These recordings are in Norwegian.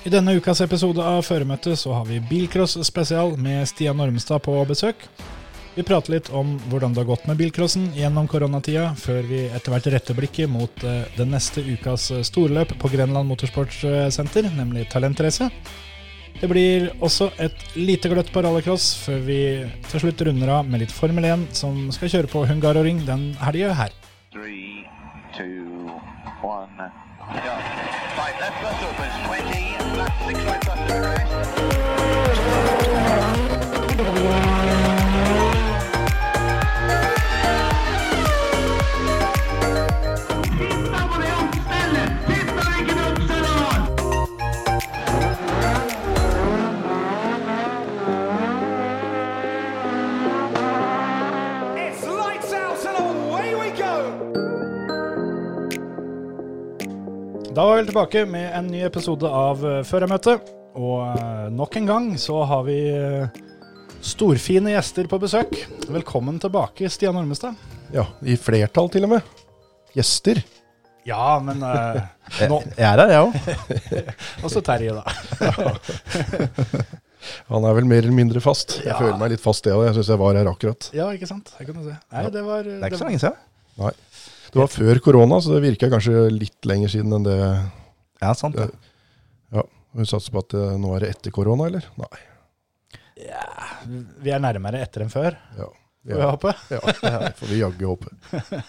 I denne ukas episode av Føremøtet så har vi Bilcross spesial med Stian Ormstad på besøk. Vi prater litt om hvordan det har gått med bilcrossen gjennom koronatida, før vi etter hvert retter blikket mot eh, den neste ukas eh, storløp på Grenland Motorsportsenter, nemlig Talentrace. Det blir også et lite gløtt på rallycross, før vi til slutt runder av med litt Formel 1, som skal kjøre på Hungaroring den helga her. Three, two, one. Yeah. Five left bus opens, 20, left six right bus to rest. Da var vi tilbake med en ny episode av uh, Førermøtet. Og eh, nok en gang så har vi eh, storfine gjester på besøk. Velkommen tilbake, Stian Ormestad. Ja, i flertall til og med. Gjester. Ja, men uh, nå Jeg er her, jeg òg. Også Terje, da. Han er vel mer eller mindre fast. Jeg Ja. føler meg litt fast, jeg òg. Jeg syns jeg var her akkurat. Ja, ikke sant? Det si. Nei, det var Det er ikke så lenge siden. Nei. Det var før korona, så det virka kanskje litt lenger siden enn det. Ja, sant det. Ja, Vi satser på at det, nå er det etter korona, eller? Nei. Ja, Vi er nærmere etter enn før, Ja, får vi ja, håpe. ja det får vi jaggu håpe.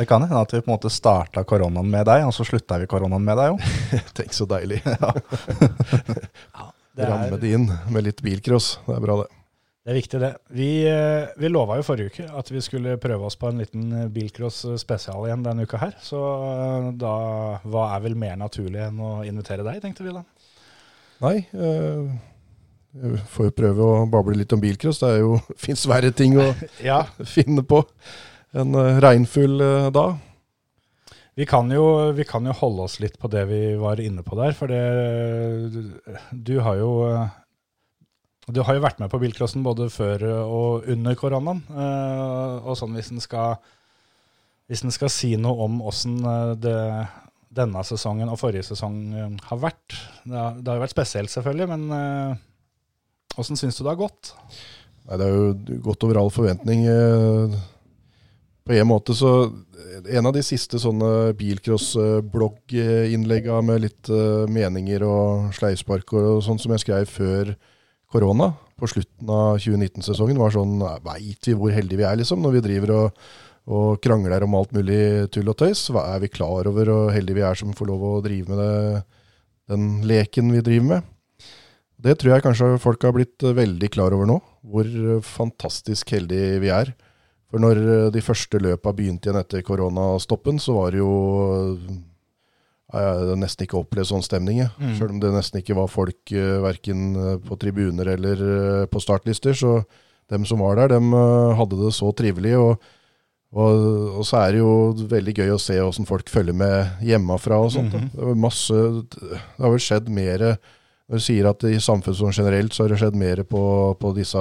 Det kan hende at vi på en måte starta koronaen med deg, og så slutta vi koronaen med deg òg. Tenk så deilig. Det Ramme er, det inn med litt bilcross. Det er bra, det. Det er viktig, det. Vi, eh, vi lova jo forrige uke at vi skulle prøve oss på en liten eh, bilcross spesial igjen denne uka her. Så eh, da hva er vel mer naturlig enn å invitere deg, tenkte vi da. Nei, jeg får jo prøve å bable litt om bilcross. Det er jo fins verre ting å Ja, finne på en regnfull eh, dag. Vi kan, jo, vi kan jo holde oss litt på det vi var inne på der, for det Du har jo Du har jo vært med på bilcrossen både før og under koronaen. eh, Og sånn hvis en skal skal si noe om åssen eh, denne sesongen og forrige sesong eh, har vært Det har, det har jo vært spesielt, selvfølgelig, men åssen syns du det har gått? Nei, det er jo gått over all forventning. På en måte så En av de siste sånne bilcross-blogginnlegga med litt meninger og sleivspark og sånn som jeg skrev før korona, på slutten av 2019-sesongen, var sånn Veit vi hvor heldige vi er, liksom, når vi driver og, og krangler om alt mulig tull og tøys? Hva er vi klar over hvor heldige vi er som får lov å drive med det, den leken vi driver med? Det tror jeg kanskje folk har blitt veldig klar over nå, hvor fantastisk heldige vi er. For når de første løpa begynte igjen etter koronastoppen, så var det jo Jeg har nesten ikke opplevd sånn stemning, jeg. Mm. Selv om det nesten ikke var folk uh, verken på tribuner eller uh, på startlister. Så dem som var der, dem uh, hadde det så trivelig. Og, og, og så er det jo veldig gøy å se åssen folk følger med hjemmefra og sånt. Mm -hmm. Det masse Det har vel skjedd mer når du sier at i samfunnet generelt så har det skjedd mer på, på disse,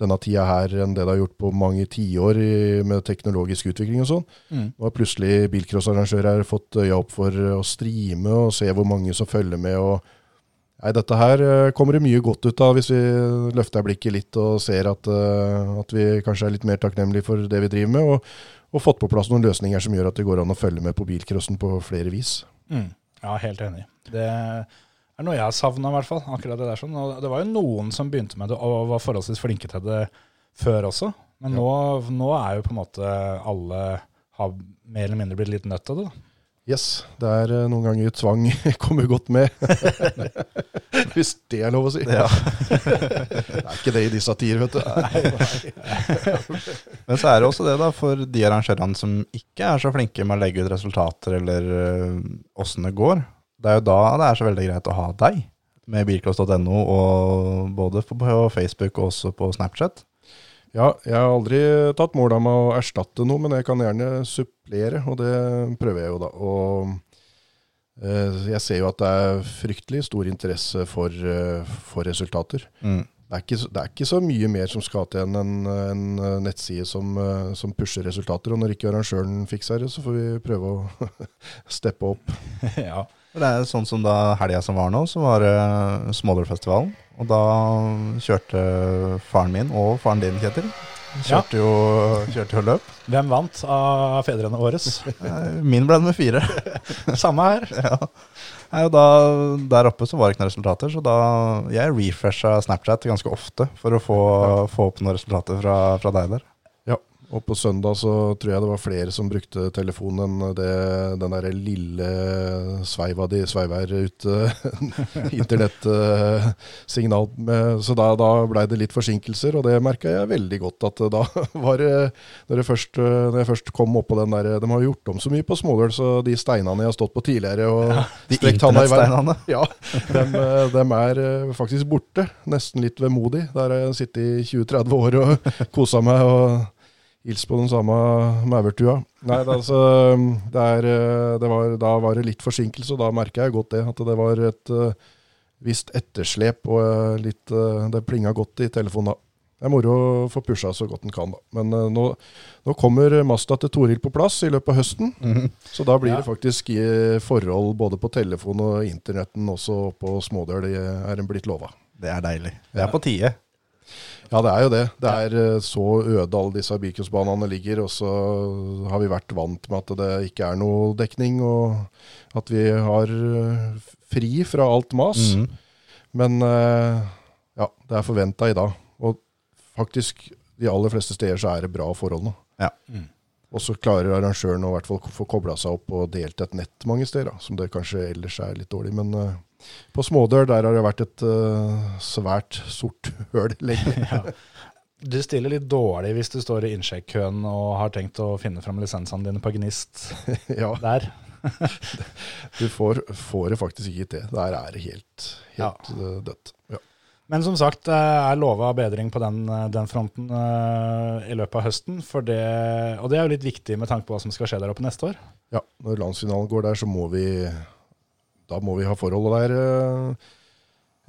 denne tida her enn det det har gjort på mange tiår med teknologisk utvikling og sånn. Mm. Nå har plutselig bilcrossarrangører fått øya opp for å streame og se hvor mange som følger med. og Nei, Dette her eh, kommer det mye godt ut av hvis vi løfter blikket litt og ser at, eh, at vi kanskje er litt mer takknemlige for det vi driver med, og, og fått på plass noen løsninger som gjør at det går an å følge med på bilcrossen på flere vis. Mm. Ja, helt enig. Det er noe jeg har savna, i hvert fall. akkurat Det der sånn. Og det var jo noen som begynte med det og var forholdsvis flinke til det før også. Men nå, nå er jo på en måte alle har mer eller mindre blitt litt nødt til det. da. Yes, det er eh, noen ganger tvang kommer godt med. Hvis det er lov å si. Ja. Det er ikke det i disse tider, vet du. Men så er det også det, da, for de arrangørene som ikke er så flinke med å legge ut resultater eller åssen det går. Det er jo da det er så veldig greit å ha deg med bilcross.no, og både på Facebook og også på Snapchat. Ja, jeg har aldri tatt mål av meg å erstatte noe, men jeg kan gjerne supplere, og det prøver jeg jo da. Og eh, jeg ser jo at det er fryktelig stor interesse for, eh, for resultater. Mm. det er, ikke, det er ikke så mye mer som skal til enn en, en nettside som, eh, som pusher resultater. Og når ikke arrangøren fikser det, så får vi prøve å steppe opp. ja. Det er sånn som da helga som var nå, så var det Smålerfestivalen. Og da kjørte faren min og faren din, Kjetil, kjørte, jo, kjørte jo løp. Hvem vant av fedrene våres? Eh, Min ble nummer fire. Samme her. ja. Nei, og da, der oppe så var det ikke noen resultater, så da jeg refresha Snapchat ganske ofte for å få, få opp noen resultater fra, fra deg der. Ja, og på søndag så tror jeg det var flere som brukte telefonen enn den der lille sveiva de sveiver ut eh, internettsignal med. Så da, da blei det litt forsinkelser, og det merka jeg veldig godt. At da var det Når jeg først, når jeg først kom opp på den der De har gjort om så mye på Småløl, så de steinene jeg har stått på tidligere og De i været internettsteinene. ja, dem, eh, dem er eh, faktisk borte. Nesten litt vemodig. Der har jeg sittet i 20-30 år og kosa meg og hilst på den samme maurtua. Nei, det, altså, det er, eh, det var, da var det litt forsinkelse, og da merka jeg godt det. At det var et uh, visst etterslep, og eh, litt, uh, det plinga godt i telefonen da. Det er moro å få pusha så godt en kan, da. Men uh, nå, nå kommer Masta til Toril på plass i løpet av høsten. Så da blir Ja. det faktisk i forhold både på telefon og internetten også på Smådøl, er en blitt lova. Det er deilig. Det er på tide. Ja, det er jo det. Det er eh, så øde alle disse bilcrossbanene ligger, og så har vi vært vant med at det ikke er noe dekning, og at vi har eh, fri fra alt mas. Mm. Men eh, ja, det er forventa i dag. Og faktisk, de aller fleste steder så er det bra forhold nå. Ja. Og så klarer arrangøren å i hvert fall få kobla seg opp og delt et nett mange steder, som det kanskje ellers er litt dårlig. Men uh, på Smådør der har det vært et uh, svært sort høl lenge. Ja. Du stiller litt dårlig hvis du står i innsjekk-køen og har tenkt å finne fram lisensene dine på Gnist ja, der. du får, får det faktisk ikke til. Der er det helt, helt ja. dødt. Ja. Men som sagt, er lova bedring på den, den fronten uh, i løpet av høsten. For det, og det er jo litt viktig med tanke på hva som skal skje der oppe neste år. ja, når landsfinalen går der, så må vi Da må vi ha forholdet der. eh.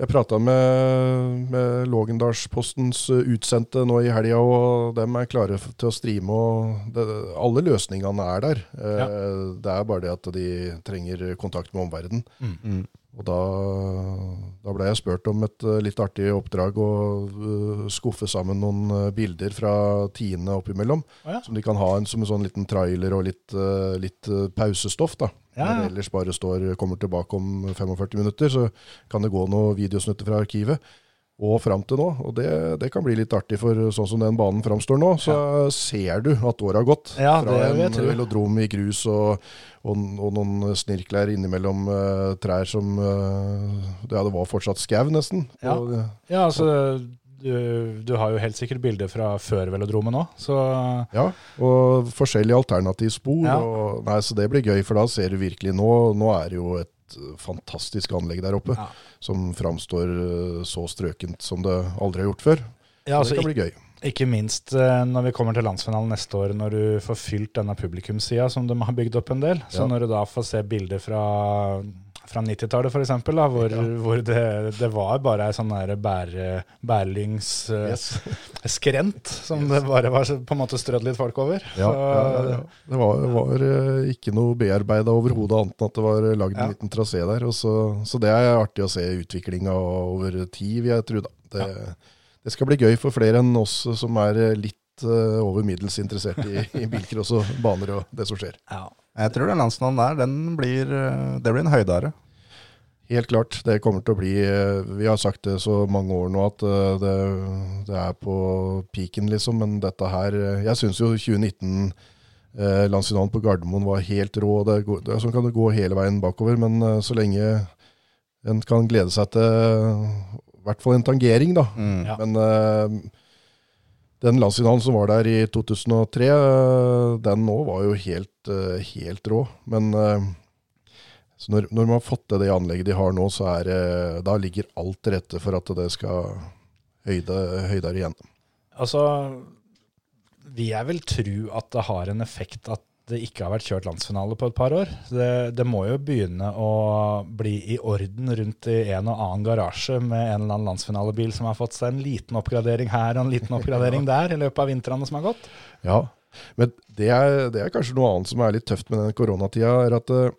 Jeg prata med, med Lågendalspostens eh, utsendte nå i helga, og dem er klare til å streame. og det, Alle løsningene er der. Eh, Ja. Det er bare det at de trenger kontakt med omverdenen. Mm. Og da, da ble jeg spurt om et eh, litt artig oppdrag å eh, skuffe sammen noen eh, bilder fra tiende oppimellom. Oh, ja. Som de kan ha en, som en sånn liten trailer og litt, litt pausestoff. da. Ja, Når det ellers bare står, kommer tilbake om 45 minutter, så kan det gå noen videosnutter fra arkivet. Og fram til nå. Og det, det kan bli litt artig, for sånn som den banen framstår nå, så ser du at året har gått. Ja, Fra en velodrom i grus og, og, og noen snirkler innimellom uh, trær som uh, Ja, det var fortsatt skau, nesten. Ja. Og, Ja, altså, du, du har jo helt sikkert bilder fra før velodromen òg, så Ja, og forskjellige alternativspor. Ja. Og, nei, så det blir gøy, for da ser du virkelig Nå, nå er det jo et fantastisk anlegg der oppe, Ja. Som framstår eh, så strøkent som det aldri har gjort før. ja, altså, det kan bli gøy. Ikke minst eh, når vi kommer til landsfinalen neste år, når du får fylt denne publikumssida som de har bygd opp en del. Så Ja. når du da får se bilder fra, fra 90-tallet f.eks., hvor, Ja. hvor det, det var bare ei sånn bære, bærlingsskrent Yes. som det bare var på en måte strødd litt folk over. Ja, Så, ja. Det var, var eh, ikke noe bearbeida overhodet, annet enn at det var lagd en liten trasé der. Så, så det er artig å se utviklinga over tid, vil jeg tro. Det, det skal bli gøy for flere enn oss som er eh, litt eh, over middels interessert i, i bilcross og baner og det som skjer. ja. Jeg tror den landsfinalen der, den blir, eh, det blir en høydare. Helt klart. Det kommer til å bli eh, Vi har sagt det så mange år nå at eh, det, det er på peaken, liksom. Men dette her Jeg syns jo 2019 eh, landsfinalen på Gardermoen var helt rå. Det, det, sånn kan det gå hele veien bakover. Men så lenge en kan glede seg til i hvert fall en tangering, da. Mm. Ja. Men eh, den landsfinalen som var der i 2003, eh, den nå var jo helt, eh, helt rå. Men eh, når, når man har fått til det anlegget de har nå, så er da ligger alt til rette for at det skal høyde, høydere igjen. Altså, vil jeg vel tro at det har en effekt at det ikke har vært kjørt landsfinale på et par år. Det, det må jo begynne å bli i orden rundt i en og annen garasje med en eller annen landsfinalebil som har fått seg en liten oppgradering her og en liten oppgradering der i løpet av vintrene som har gått. Ja, men det er, det er kanskje noe annet som er litt tøft med den koronatida. er at eh,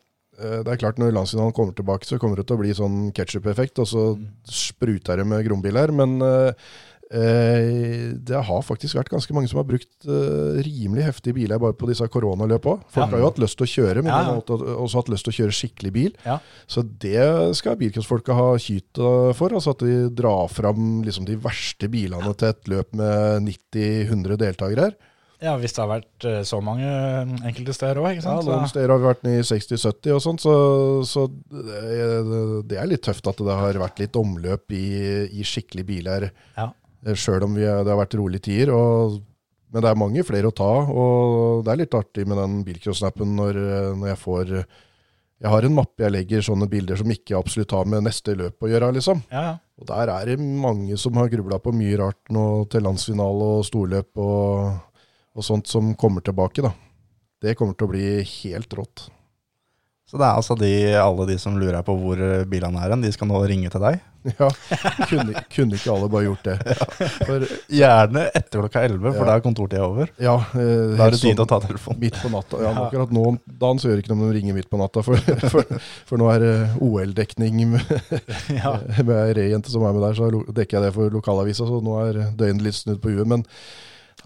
det er klart Når landsfinalen kommer tilbake, så kommer det til å bli sånn ketsjup-effekt, og så spruter det med grombiler. Men eh, det har faktisk vært ganske mange som har brukt eh, rimelig heftige biler bare på disse koronaløpa. Folk Ja. har jo hatt lyst til å kjøre, men Ja, de har også- hatt lyst til å kjøre skikkelig bil. Ja. Så det skal bilcrossfolka ha kyt eh, for. altså At de drar fram liksom de verste bilene til et løp med 90-100 deltakere her. Ja, hvis det har vært eh, så mange enkelte steder òg, Ja, noen steder har vi vært ned i 60-70 og sånt, så, så det, det er litt tøft at det har vært litt omløp i, i skikkelige biler, Ja. Sjøl om vi, det har vært rolige tider. Og, men det er mange flere å ta, og det er litt artig med den bilcross-snappen når, når jeg får Jeg har en mappe jeg legger sånne bilder som ikke absolutt har med neste løp å gjøre, liksom. Ja, ja. Og der er det mange som har grubla på mye rart nå til landsfinale og storløp og, og sånt som kommer tilbake, da. Det kommer til å bli helt rått. Så det er altså de, alle de som lurer på hvor bilene er hen, de skal nå ringe til deg? Ja, kunne, kunne ikke alle bare gjort det? For, Gjerne etter klokka 11, for Ja. da er kontortida over. ja, eh, Da er det tid sånn å ta telefonen. Midt på natta. Ja, akkurat nå dagen så gjør ikke noe om de ringer midt på natta, for, for, for nå er det OL-dekning med, ja. med ei rejente som er med der, så dekker jeg det for lokalavisa, så nå er døgnet litt snudd på huet. Men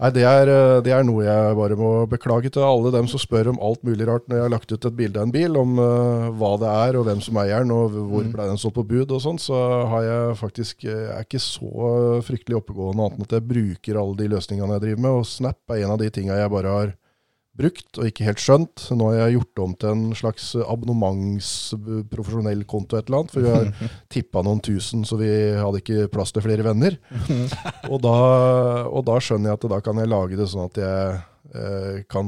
nei, det er, eh, det er noe jeg bare må beklage til alle dem som spør om alt mulig rart når jeg har lagt ut et bilde av en bil, om uh, hva det er og hvem som eier den, og hvor ble den stått på bud og sånn, så har jeg faktisk eh, jeg er ikke så fryktelig oppegående annet enn at jeg bruker alle de løsningene jeg driver med, og Snap er en av de tinga jeg bare har brukt og ikke helt skjønt. Nå har jeg gjort om til en slags abonnementsprofesjonell konto et eller annet, for vi har tippa noen tusen, så vi hadde ikke plass til flere venner. og, da, og da skjønner jeg at da kan jeg lage det sånn at jeg eh, kan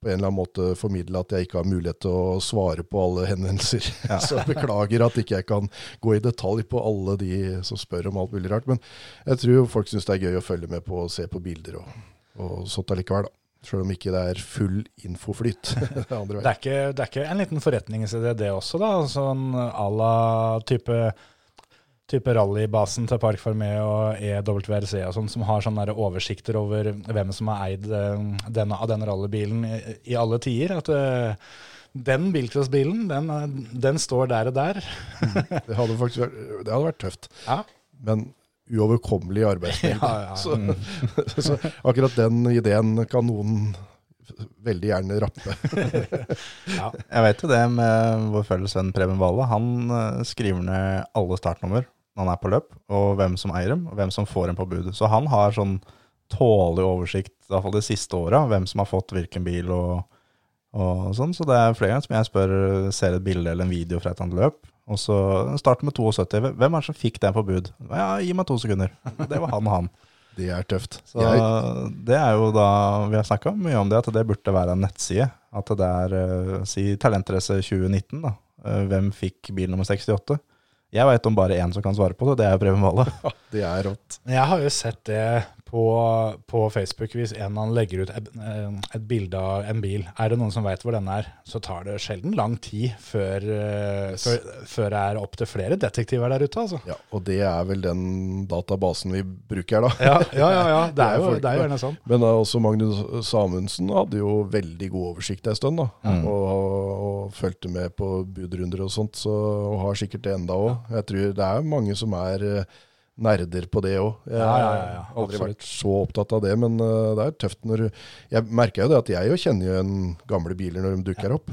på en eller annen måte formidle at jeg ikke har mulighet til å svare på alle henvendelser. så jeg beklager at ikke jeg kan gå i detalj på alle de som spør om alt mulig rart. Men jeg tror folk syns det er gøy å følge med på og se på bilder og, og sånt allikevel, da. Sjøl om ikke det er full infoflyt. det Det er, ikke, det er ikke en liten forretningsidé, det også, da? Sånn à la type, type rallybasen til Park Fermé og EWRC og sånn, som har sånne oversikter over hvem som har eid eh, denne, av denne rallybilen i, i alle tider. At eh, den bilcrossbilen, den, eh, den står der og der. Det hadde faktisk vært, det hadde vært tøft. Ja. Men uoverkommelig arbeidsmengde. Ja, ja. Så, så akkurat den ideen kan noen veldig gjerne rappe. Ja. Jeg vet jo det med vår felles venn Preben Valle. Han eh, skriver ned alle startnummer når han er på løp, og hvem som eier dem, og hvem som får dem på bud. Så han har sånn tålelig oversikt, i hvert fall de siste åra, hvem som har fått hvilken bil og, og sånn. Så det er flere ganger som jeg spør, ser et bilde eller en video fra et annet løp, og så starter med 72. Hvem er det som fikk den på bud? Ja, gi meg to sekunder. Det var han og han. Det er tøft. Så Jeg, det er jo da, vi har snakka mye om det, at det burde være en nettside. At det er, eh, si Talentrace 2019, da. Eh, Hvem fikk bil nummer 68? Jeg veit om bare én som kan svare på det, det er Preben Valle. det er rått. Jeg har jo sett det på, på Facebook hvis en av dem legger ut et, et bilde av en bil. Er det noen som veit hvor den er, så tar det sjelden lang tid før, yes. før, før det er opp til flere detektiver der ute, altså. Ja, og det er vel den databasen vi bruker, da. Ja, ja, ja. ja. Det, er jo, det er jo gjerne sånn. Men også Magnus Samundsen hadde jo veldig god oversikt en stund, da. Og, og fulgte med på budrunder og sånt, så, og har sikkert det enda òg. Jeg tror det er mange som er eh, nerder på det òg. Jeg Ja, ja, ja, har aldri vært så opptatt av det, men eh, det er tøft når du Jeg merker jo det at jeg jo kjenner jo en gamle biler når de dukker opp.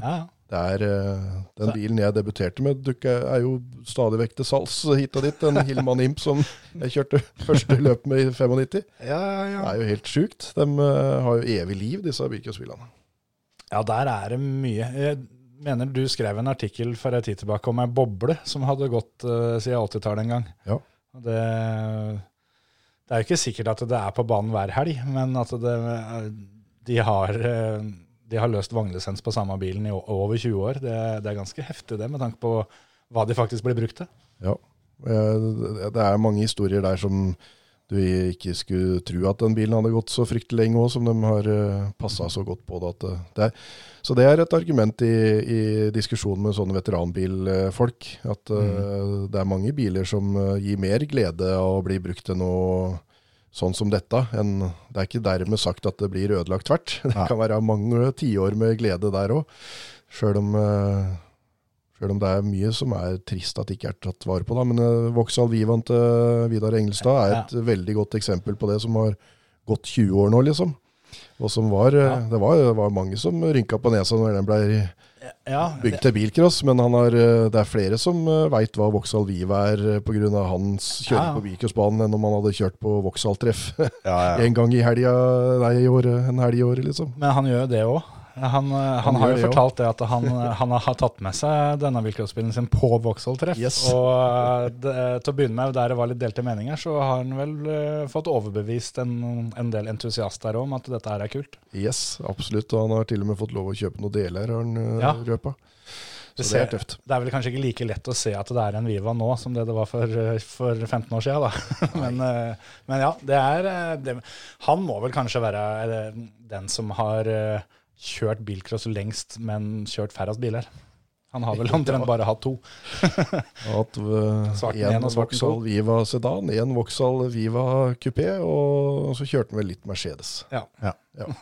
Det er, eh, Den bilen jeg debuterte med, dukker, er jo stadig vekk til salgs hit og dit. En Hillman Imp som jeg kjørte første løp med i 95. Ja, ja, Det er jo helt sjukt. De eh, har jo evig liv, disse bilcrossbilene. ja, der er det mye. Jeg mener du skrev en artikkel for en tid tilbake om ei boble som hadde gått uh, siden 80-tallet en gang. Ja. Det, det er jo ikke sikkert at det er på banen hver helg, men at det, de, har, de har løst vognlisens på samme bilen i over 20 år. Det, det er ganske heftig det, med tanke på hva de faktisk blir brukt til. Ja. Eh, det er mange historier der som du ikke skulle tro at den bilen hadde gått så fryktelig lenge òg, som de har uh, passa så godt på det. At det, det så det er et argument i, i diskusjonen med sånne veteranbilfolk. At uh, det er mange biler som gir mer glede av å bli brukt til noe sånn som dette. En, det er ikke dermed sagt at det blir ødelagt tvert. Det kan være mange tiår med glede der òg. Sjøl om, selv om det er mye som er trist at det ikke er tatt vare på. Da. Men uh, Vauxhall Vivan til Vidar Engelstad er et veldig godt eksempel på det, som har gått 20 år nå, liksom. Og som var, ja. det, var, det var mange som rynka på nesa når den ble Ja, bygd til bilcross, men han har, det er flere som veit hva Vauxhall Viva er pga. hans kjøring Ja, ja. på bilcrossbanen, enn om han hadde kjørt på Vauxhall-treff Ja, ja. en gang i helga, nei, i år, en helg i året, liksom. Men han gjør jo det òg. Han, eh, han, Han har jo fortalt det at han, eh, han har tatt med seg denne bilcrossbilen sin på Vauxhall-treff. Yes. Og eh, det, til å begynne med, der det var litt delte meninger, så har han vel fått overbevist en, en del entusiaster om at dette her er kult. Yes, absolutt. Og han har til og med fått lov å kjøpe noen deler, har han uh, Ja. røpa. Det, Så det er tøft. det er vel kanskje ikke like lett å se at det er en Viva nå som det det var for, for 15 år siden. Da. Men, men ja, det er det, Han må vel kanskje være den som har kjørt bilcross lengst, men kjørt færrest biler. Han har vel omtrent bare hatt to. At én en Vauxhall. Viva sedan, en Vauxhall Viva kupé, og så kjørte han vel litt Mercedes. Ja. Ja.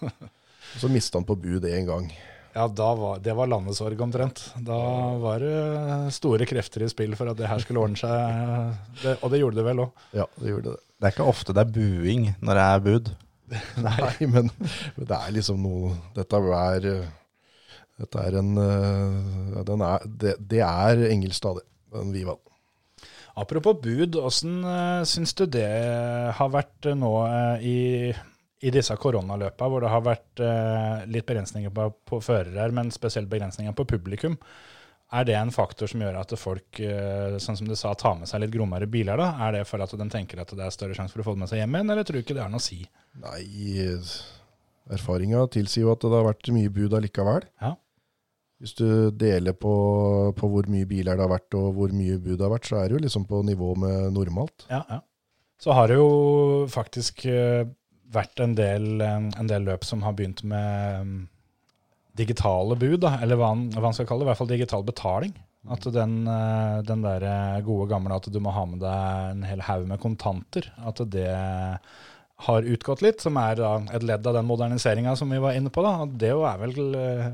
Så mista han på bud én gang. Ja, da var, det var landesorg omtrent. Da var det store krefter i spill for at det her skulle ordne seg. Det, og det gjorde det vel òg. Ja, det gjorde det. Det er ikke ofte det er buing når det er bud. Nei, men, men det er liksom noe Dette er Dette er en eh, er, det, det er Engelstad, stadig, Den Vivaen. Apropos bud, åssen uh, syns du det har vært eh, nå i, i disse koronaløpa, hvor det har vært litt begrensninger på, på førere, men spesielt begrensninger på publikum? Er det en faktor som gjør at folk, eh, sånn som du sa, tar med seg litt grommere biler? da? Er det for at de tenker at det er større sjanse for å få det med seg hjem igjen, eller tror du ikke det er noe å si? Nei, erfaringa tilsier jo at det har vært mye bud allikevel. Ja. Hvis du deler på, på hvor mye biler det har vært og hvor mye bud det har vært, så er det jo liksom på nivå med normalt. Ja, ja. Så har det jo faktisk eh, vært en del, eh, en del løp som har begynt med mm, digitale bud, da, eller hva han skal kalle det, i hvert fall digital betaling. At den, eh, den der gode gamle at du må ha med deg en hel haug med kontanter, at det har utgått litt, som er et ledd av den moderniseringa som vi var inne på. da, Det er vel eh,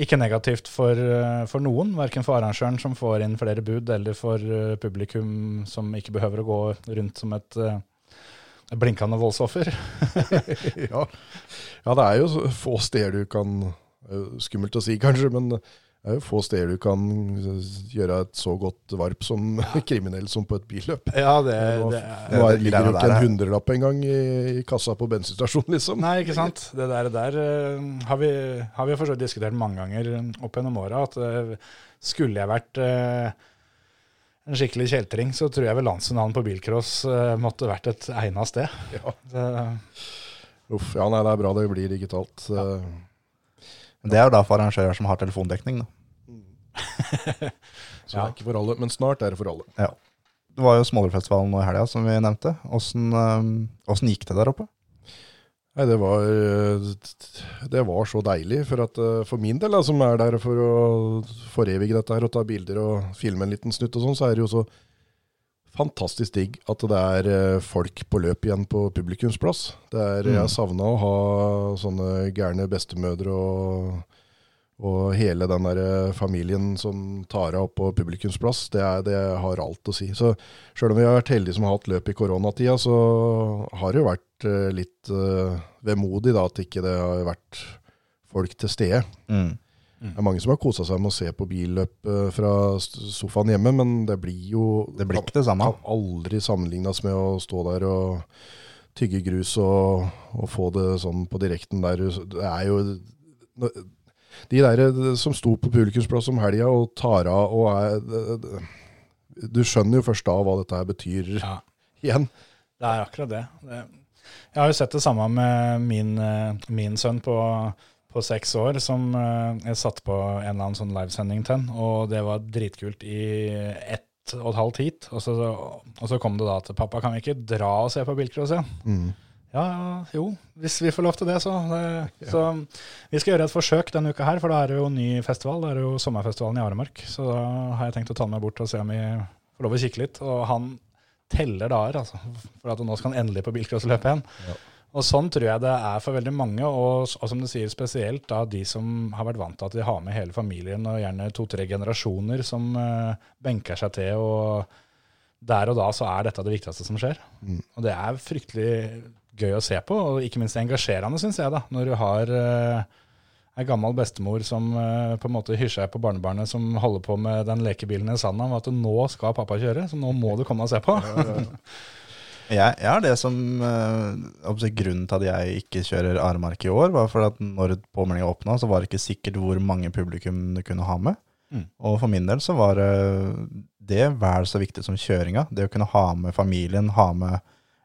ikke negativt for, eh, for noen, verken for arrangøren som får inn flere bud, eller for eh, publikum som ikke behøver å gå rundt som et eh, blinkende voldsoffer. ja. ja, det er jo få steder du kan Skummelt å si, kanskje, men det er jo få steder du kan gjøre et så godt varp som kriminell som på et billøp. Ja, det, Nå, det nå er, det ligger jo ikke en hundrelapp engang i, i kassa på bensinstasjonen, liksom. Nei, ikke sant. Det der, der eh, har vi, har vi for så vidt diskutert mange ganger opp gjennom åra, at eh, skulle jeg vært eh, en skikkelig kjeltring, så tror jeg vel landsfinalen på bilcross eh, måtte vært et egna sted. Ja. Så, Uff, ja, nei, det er bra det blir digitalt. Eh, Det er jo da for arrangører som har telefondekning. Da. Så det er ikke for alle, men snart er det for alle. Ja. Det var jo Smålerfestivalen nå i helga, som vi nevnte. Åssen øhm, gikk det der oppe? Nei, det var, eh, det var så deilig. For, at, eh, for min del, da, som er der for å forevige dette her og ta bilder og filme en liten snutt og sånn, så er det jo så fantastisk digg at det er eh, folk på løp igjen på publikumsplass. Det er, Mm. Jeg savna å ha sånne gærne bestemødre og, og hele den der eh, familien som tar av på publikumsplass. Det, er, det har alt å si. Så sjøl om vi har vært heldige som har hatt løp i koronatida, så har det jo vært eh, litt uh, vemodig da, at ikke det har vært folk til stede. Mm. Det er mange som har kosa seg med å se på billøp eh, fra sofaen hjemme, men det blir jo Det blir ikke det samme. kan aldri sammenlignes med å stå der og tygge grus og, og få det sånn på direkten der. Det er jo De der som sto på publikumsplass om helga og tar av og er Du skjønner jo først da hva dette her betyr ja. igjen. Det er akkurat det. det. Jeg har jo sett det samme med min, eh, min sønn på, på seks år, som eh, jeg satte på en eller annen sånn livesending til og det var dritkult i ett og et halvt hit. Og så, og så kom det da til pappa, kan vi ikke dra og se på bilcross igjen? Mm. Ja, jo, hvis vi får lov til det, så. Det, så vi skal gjøre et forsøk denne uka her, for da er det jo ny festival. Det er jo sommerfestivalen i Aremark. Så da har jeg tenkt å ta den med bort og se om vi får lov å kikke litt. Og han teller dager, altså. For at nå skal han endelig på bilcrossløpet igjen. Og sånn tror jeg det er for veldig mange, og, og som du sier spesielt da de som har vært vant til at de har med hele familien, og gjerne to-tre generasjoner som uh, benker seg til. og der og da så er dette det viktigste som skjer. Og det er fryktelig gøy å se på, og ikke minst engasjerende, syns jeg, da. Når du har uh, ei gammel bestemor som uh, på en måte hysjer på barnebarnet som holder på med den lekebilen i sanda, og at nå skal pappa kjøre, så nå må du komme og se på. Jeg, jeg har det som øh, grunnen til at jeg ikke kjører Aremark i år, var for at når påmeldinga åpna, så var det ikke sikkert hvor mange publikum du kunne ha med. Mm. Og for min del så var det vel så viktig som kjøringa. Det å kunne ha med familien, ha med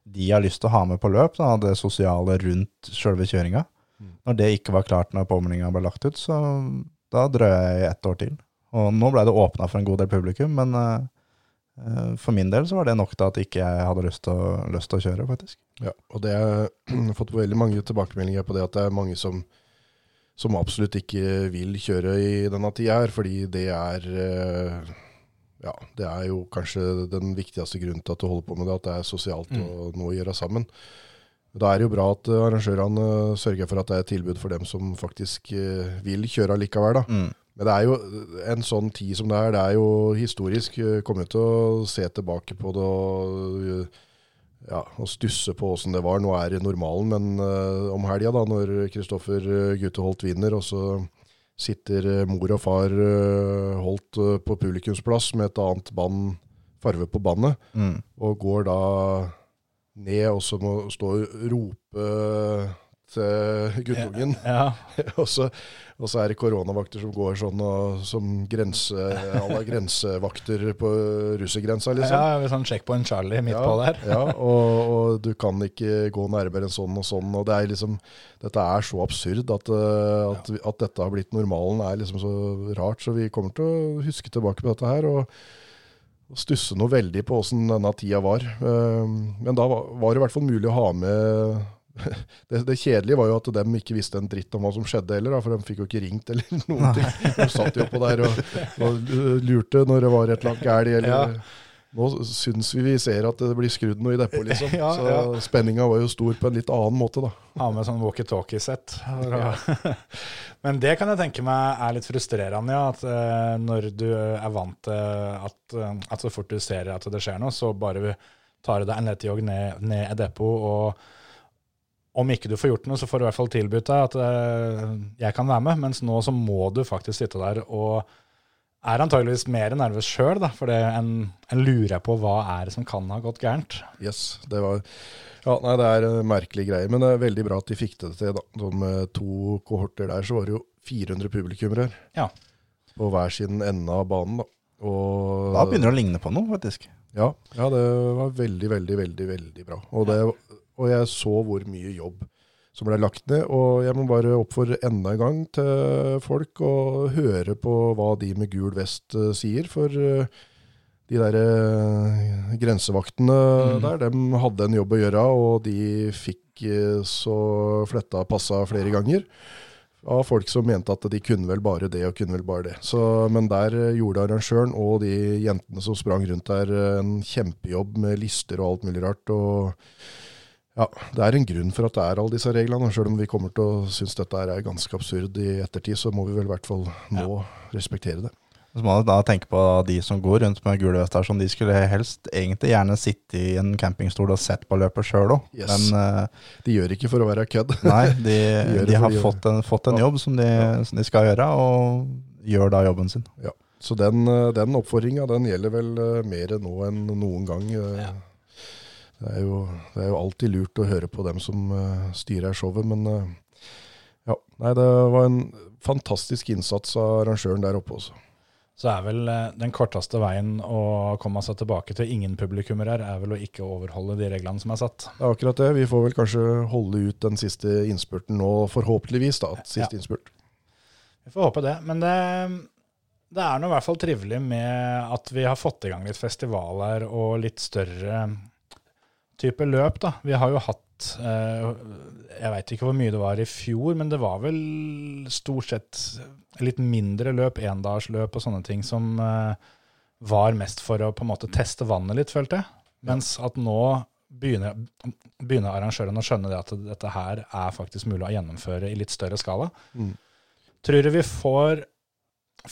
de jeg har lyst til å ha med på løp, da, det sosiale rundt sjølve kjøringa. Når det ikke var klart når påmeldinga ble lagt ut, så da drøy jeg ett år til. Og nå ble det åpna for en god del publikum, men eh, for min del så var det nok til at ikke jeg hadde lyst til å, lyst til å kjøre, faktisk. Ja, og det jeg har fått veldig mange tilbakemeldinger på det at det er mange som, som absolutt ikke vil kjøre i denne tida her, fordi det er eh, ja, det er jo kanskje den viktigste grunnen til at du holder på med det, at det er sosialt og noe å gjøre sammen. Da er det jo bra at eh, arrangørene eh, sørger for at det er et tilbud for dem som faktisk eh, vil kjøre likevel. da. Mm. Men det er jo en sånn tid som det er, det er jo historisk. Jeg Kommer til å se tilbake på det og, ja, og stusse på åssen det var. Nå er det normalen, men uh, om helga, da, når Kristoffer Gutteholt vinner, og så sitter eh, mor og far uh, Holt uh, på publikumsplass med et annet band, farve på bandet, Mm. og går da ned og så må stå og rope til guttungen. Ja, og, så, og så er det koronavakter som går sånn og, som grense, grensevakter på russergrensa, liksom. ja med sånn checkpoint Charlie midt på der. ja, og, og du kan ikke gå nærmere enn sånn og sånn. Og det er liksom, dette er så absurd at, eh, at, at dette har blitt normalen, er liksom så rart. Så vi kommer til å huske tilbake på dette her. og stusse noe veldig på åssen denne tida var. Eh, Men da var var det i hvert fall mulig å ha med det, det kjedelige var jo at de ikke visste en dritt om hva som skjedde heller, da, for de fikk jo ikke ringt eller noen ting. De satt jo på der og, og lurte når det var et eller annet galt. Eller, Ja. Nå syns vi vi ser at det blir skrudd noe i depotet, liksom. Ja, Så ja. spenninga var jo stor på en litt annen måte, da. Ha med sånn walkietalkie-sett. Men det kan jeg tenke meg er litt frustrerende, ja. At eh, når du er vant til at, eh, at så fort du ser at det skjer noe, så bare tar du deg en lettjogg ned, ned i depot, og om ikke du får gjort noe, så får du i hvert fall tilbudt deg at uh, jeg kan være med, mens nå så må du faktisk sitte der og er antageligvis mer nervøs sjøl, for det en, en lurer på hva er det som kan ha gått gærent. Yes, det var Ja, nei, det er en merkelig greie, men det er veldig bra at de fikk det til, da. Så med to kohorter der, så var det jo 400 publikummere Ja. på hver sin ende av banen, da. Og Da begynner det å ligne på noe, faktisk. Ja, ja, det var veldig, veldig, veldig veldig bra. Og, det, og jeg så hvor mye jobb som ble lagt ned. Og jeg må bare oppfordre enda en gang til folk å høre på hva de med gul vest uh, sier. For uh, de der uh, grensevaktene der, de hadde en jobb å gjøre, og de fikk så fletta passa flere ganger. Av folk som mente at de kunne vel bare det og kunne vel bare det. Så, men der gjorde arrangøren og de jentene som sprang rundt der, en kjempejobb med lister og alt mulig rart. og ja, Det er en grunn for at det er alle disse reglene. Selv om vi kommer til å synes dette er ganske absurd i ettertid, så må vi vel i hvert fall nå respektere det. Så må du da tenke på de som går rundt med gule vester, som de skulle helst egentlig gjerne sitte i en campingstol og sett på løpet sjøl òg. Yes. Men uh, De gjør ikke for å være kødd. nei, de, de, de har fått en, fått en jobb som de, som de skal gjøre, og gjør da jobben sin. Ja. Så den, eh, den oppfordringa den gjelder vel eh, mer nå enn noen gang. eh. Det, er jo, det er jo alltid lurt å høre på dem som uh, styrer showet, men uh, ja. Nei, det var en fantastisk innsats av arrangøren der oppe også. Så er vel eh, den korteste veien å komme seg tilbake til ingen publikummer her, er vel å ikke overholde de reglene som er satt. Det er akkurat det. Vi får vel kanskje holde ut den siste innspurten nå, forhåpentligvis. da, siste Ja. innspurt. Vi får håpe det. Men det, det er nå i hvert fall trivelig med at vi har fått i gang litt festivaler og litt større type løp, da. Vi har jo hatt eh, Jeg veit ikke hvor mye det var i fjor, men det var vel stort sett litt mindre løp, endagsløp og sånne ting, som eh, var mest for å på en måte teste vannet litt, følte jeg. Mens at nå begynner, begynner arrangørene å skjønne det at dette her er faktisk mulig å gjennomføre i litt større skala. Mm. Tror du vi får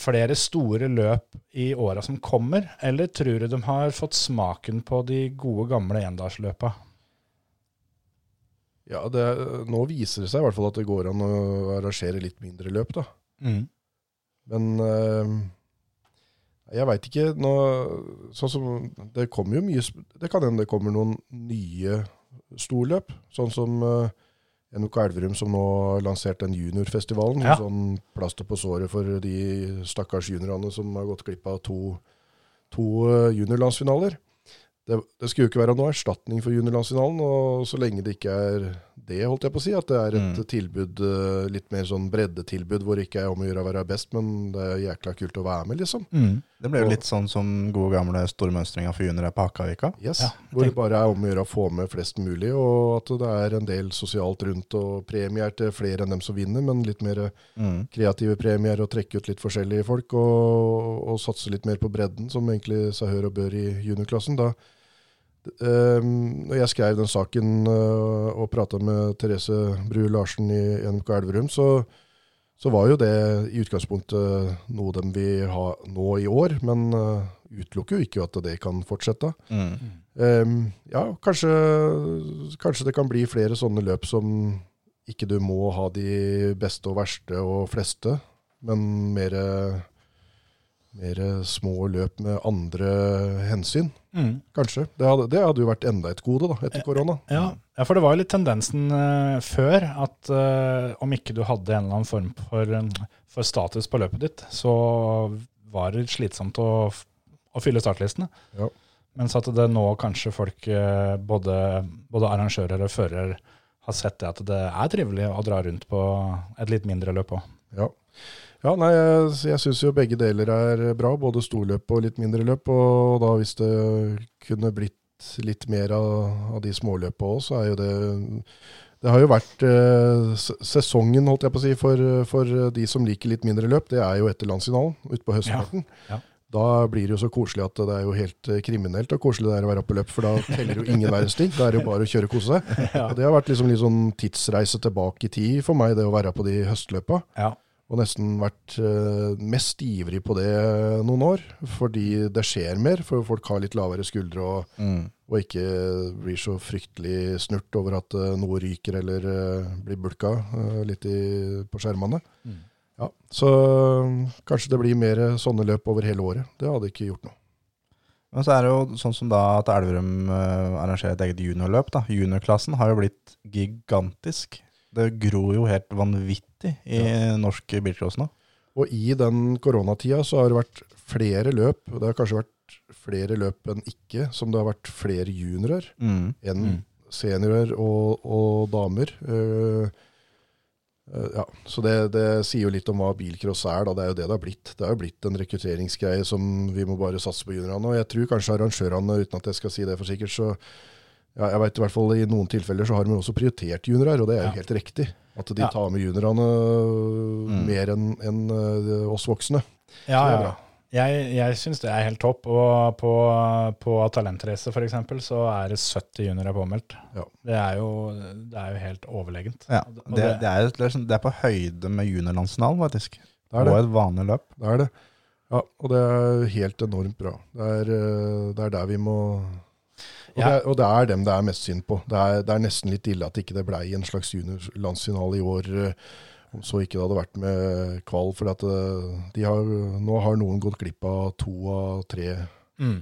flere store løp i åra som kommer, eller tror du de har fått smaken på de gode, gamle endagsløpa? Ja, det, nå viser det seg i hvert fall at det går an å arrangere litt mindre løp, da. Men øh, jeg veit ikke nå, Sånn som Det kommer jo mye Det kan hende det kommer noen nye storløp. Sånn som uh, NOK Elverum, som nå lanserte den juniorfestivalen. Ja. Sånn plaster på såret for de stakkars juniorene som har gått glipp av to, to eh, juniorlandsfinaler. Det, det skulle jo ikke være noe erstatning for juniorlandsfinalen, og så lenge det ikke er det, holdt jeg på å si, at det er et Mm. tilbud, eh, litt mer sånn breddetilbud, hvor det ikke er om å gjøre å være best, men det er jækla kult å være med, liksom. Det ble jo Og- litt sånn som gode gamle stormønstringa for juniorer på Hakavika. Yes, Ja, hvor det bare er om å gjøre å få med flest mulig, og at det er en del sosialt rundt, og premier til flere enn dem som vinner, men litt mer Mm. kreative premier, og trekke ut litt forskjellige folk, og, og satse litt mer på bredden, som egentlig seg hør og bør i juniorklassen. Da, når jeg skrev den saken uh, og prata med Therese Bru Larsen i NMK Elverum, så, så var jo det i utgangspunktet noe de vil ha nå i år, men uh, utelukker jo ikke at det kan fortsette. Mm. Ehm, ja, kanskje, kanskje det kan bli flere sånne løp som ikke du må ha de beste og verste og fleste, men mer, mer små løp med andre hensyn. Mm. Kanskje. Det hadde, det hadde jo vært enda et gode da, etter korona. Ja, ja, for det var jo litt tendensen uh, før at uh, om ikke du hadde en eller annen form for, eh, for status på løpet ditt, så var det slitsomt å, å fylle startlistene. Ja. Mens at det nå kanskje folk, både, både arrangører og fører, har sett det at det er trivelig å dra rundt på et litt mindre løp òg. Ja. Ja, nei, jeg, jeg syns jo begge deler er bra, både storløp og litt mindre løp. Og da hvis det kunne blitt litt mer av, av de småløpa òg, så er jo det Det har jo vært eh, sesongen, holdt jeg på å si, for, for de som liker litt mindre løp. Det er jo etter landsfinalen utpå høstparten. Ja, ja. Da blir det jo så koselig at det er jo helt eh, kriminelt og koselig det er å være oppe på løp, for da teller jo ingen verdens ting. Da er det jo bare å kjøre og kose seg. Og det har vært liksom litt sånn tidsreise tilbake i tid for meg, det å være på de høstløpa. Ja. Og nesten vært eh, mest ivrig på det noen år, fordi det skjer mer. For folk har litt lavere skuldre og, Mm. og ikke blir så fryktelig snurt over at eh, noe ryker eller eh, blir bulka litt i, på skjermene. Mm. Ja, så kanskje det blir mer sånne løp over hele året. Det hadde ikke gjort noe. Men så er det jo sånn som da at Elverum arrangerer et eget juniorløp. da. Juniorklassen har jo blitt gigantisk. Det gror jo helt vanvittig i norsk bilcross nå. Og i den koronatida så har det vært flere løp, og det har kanskje vært flere løp enn ikke, som det har vært flere juniorer. Mm. enn Mm. seniorer og, og damer. Uh, uh, ja, så det, det sier jo litt om hva bilcross er. Da. Det er jo det det har blitt. Det har jo blitt en rekrutteringsgreie som vi må bare satse på juniorene. Og jeg tror kanskje arrangørene, uten at jeg skal si det for sikkert, så ja, jeg vet i hvert fall i noen tilfeller så har de også prioritert juniorer, og det er jo Ja. helt riktig. At de Ja. tar med juniorene mer enn en, eh, oss voksne. Ja, Så det er ja. bra. Jeg, jeg syns det er helt topp. Og på, på Talentrace f.eks. så er det 70 juniorer påmeldt. Ja. Det, er jo, det er jo helt overlegent. Ja, det, det, det, er, liksom- det er på høyde med juniorlandsfinalen, faktisk. Det er det. Og et vanlig løp. Det er det. Ja, og det er helt enormt bra. Det er, eh, det er der vi må og, Ja. det er, og det er dem det er mest synd på. Det er, det er nesten litt ille at ikke det blei en slags juniorlandsfinale i år. eh, Om så ikke det hadde vært med kval. For at eh, de har, nå har noen gått glipp av to av tre. Mm.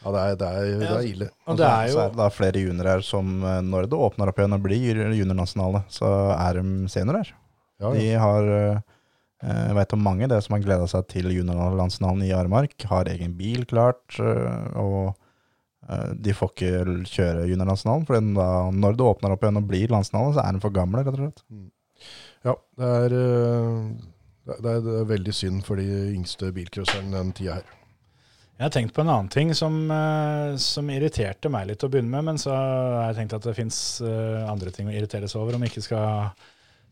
Ja, det er, det er, det er ille. Og det er så er det da flere juniorer som, eh, når det åpner opp igjen og blir juniornasjonale, så er de seniorer. Ja, De har eh, Jeg vet om mange det som har gleda seg til juniorlandsfinalen i Aremark, har egen bil klart, og de får ikke kjøre juniorlandsfinalen, for når det åpner opp igjen og blir landsfinale, så er den for gamle, rett og slett. Ja, det er, eh, Det, det, er, det er veldig synd for de yngste bilcrosserne den tida her. Jeg har tenkt på en annen ting som, eh, som irriterte meg litt å begynne med, men så har jeg tenkt at det fins andre ting å irritere seg over, om vi ikke skal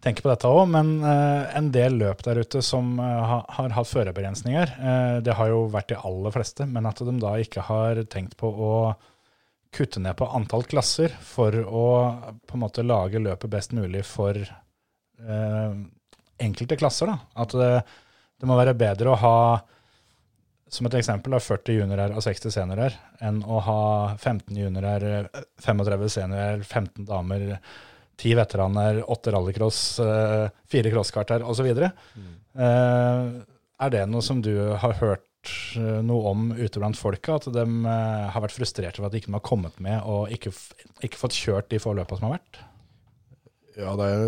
tenke på dette òg. Men eh, en del løp der ute som eh, har hatt førerbegrensninger, eh, det har jo vært de aller fleste, men at de da ikke har tenkt på å kutte ned på antall klasser for å på en måte lage løpet best mulig for eh, enkelte klasser. da. At det, det må være bedre å ha som et eksempel da, 40 juniorer og 60 seniorer enn å ha 15 juniorer, 35 seniorer, 15 damer, 10 veteraner, åtte rallycross, fire crosskart her osv. Mm. Eh, er det noe som du har hørt eh, noe om ute blant folka? At de eh, har vært frustrerte over at de ikke har kommet med og ikke, ikke fått kjørt de få løpa som har vært? Ja, det er,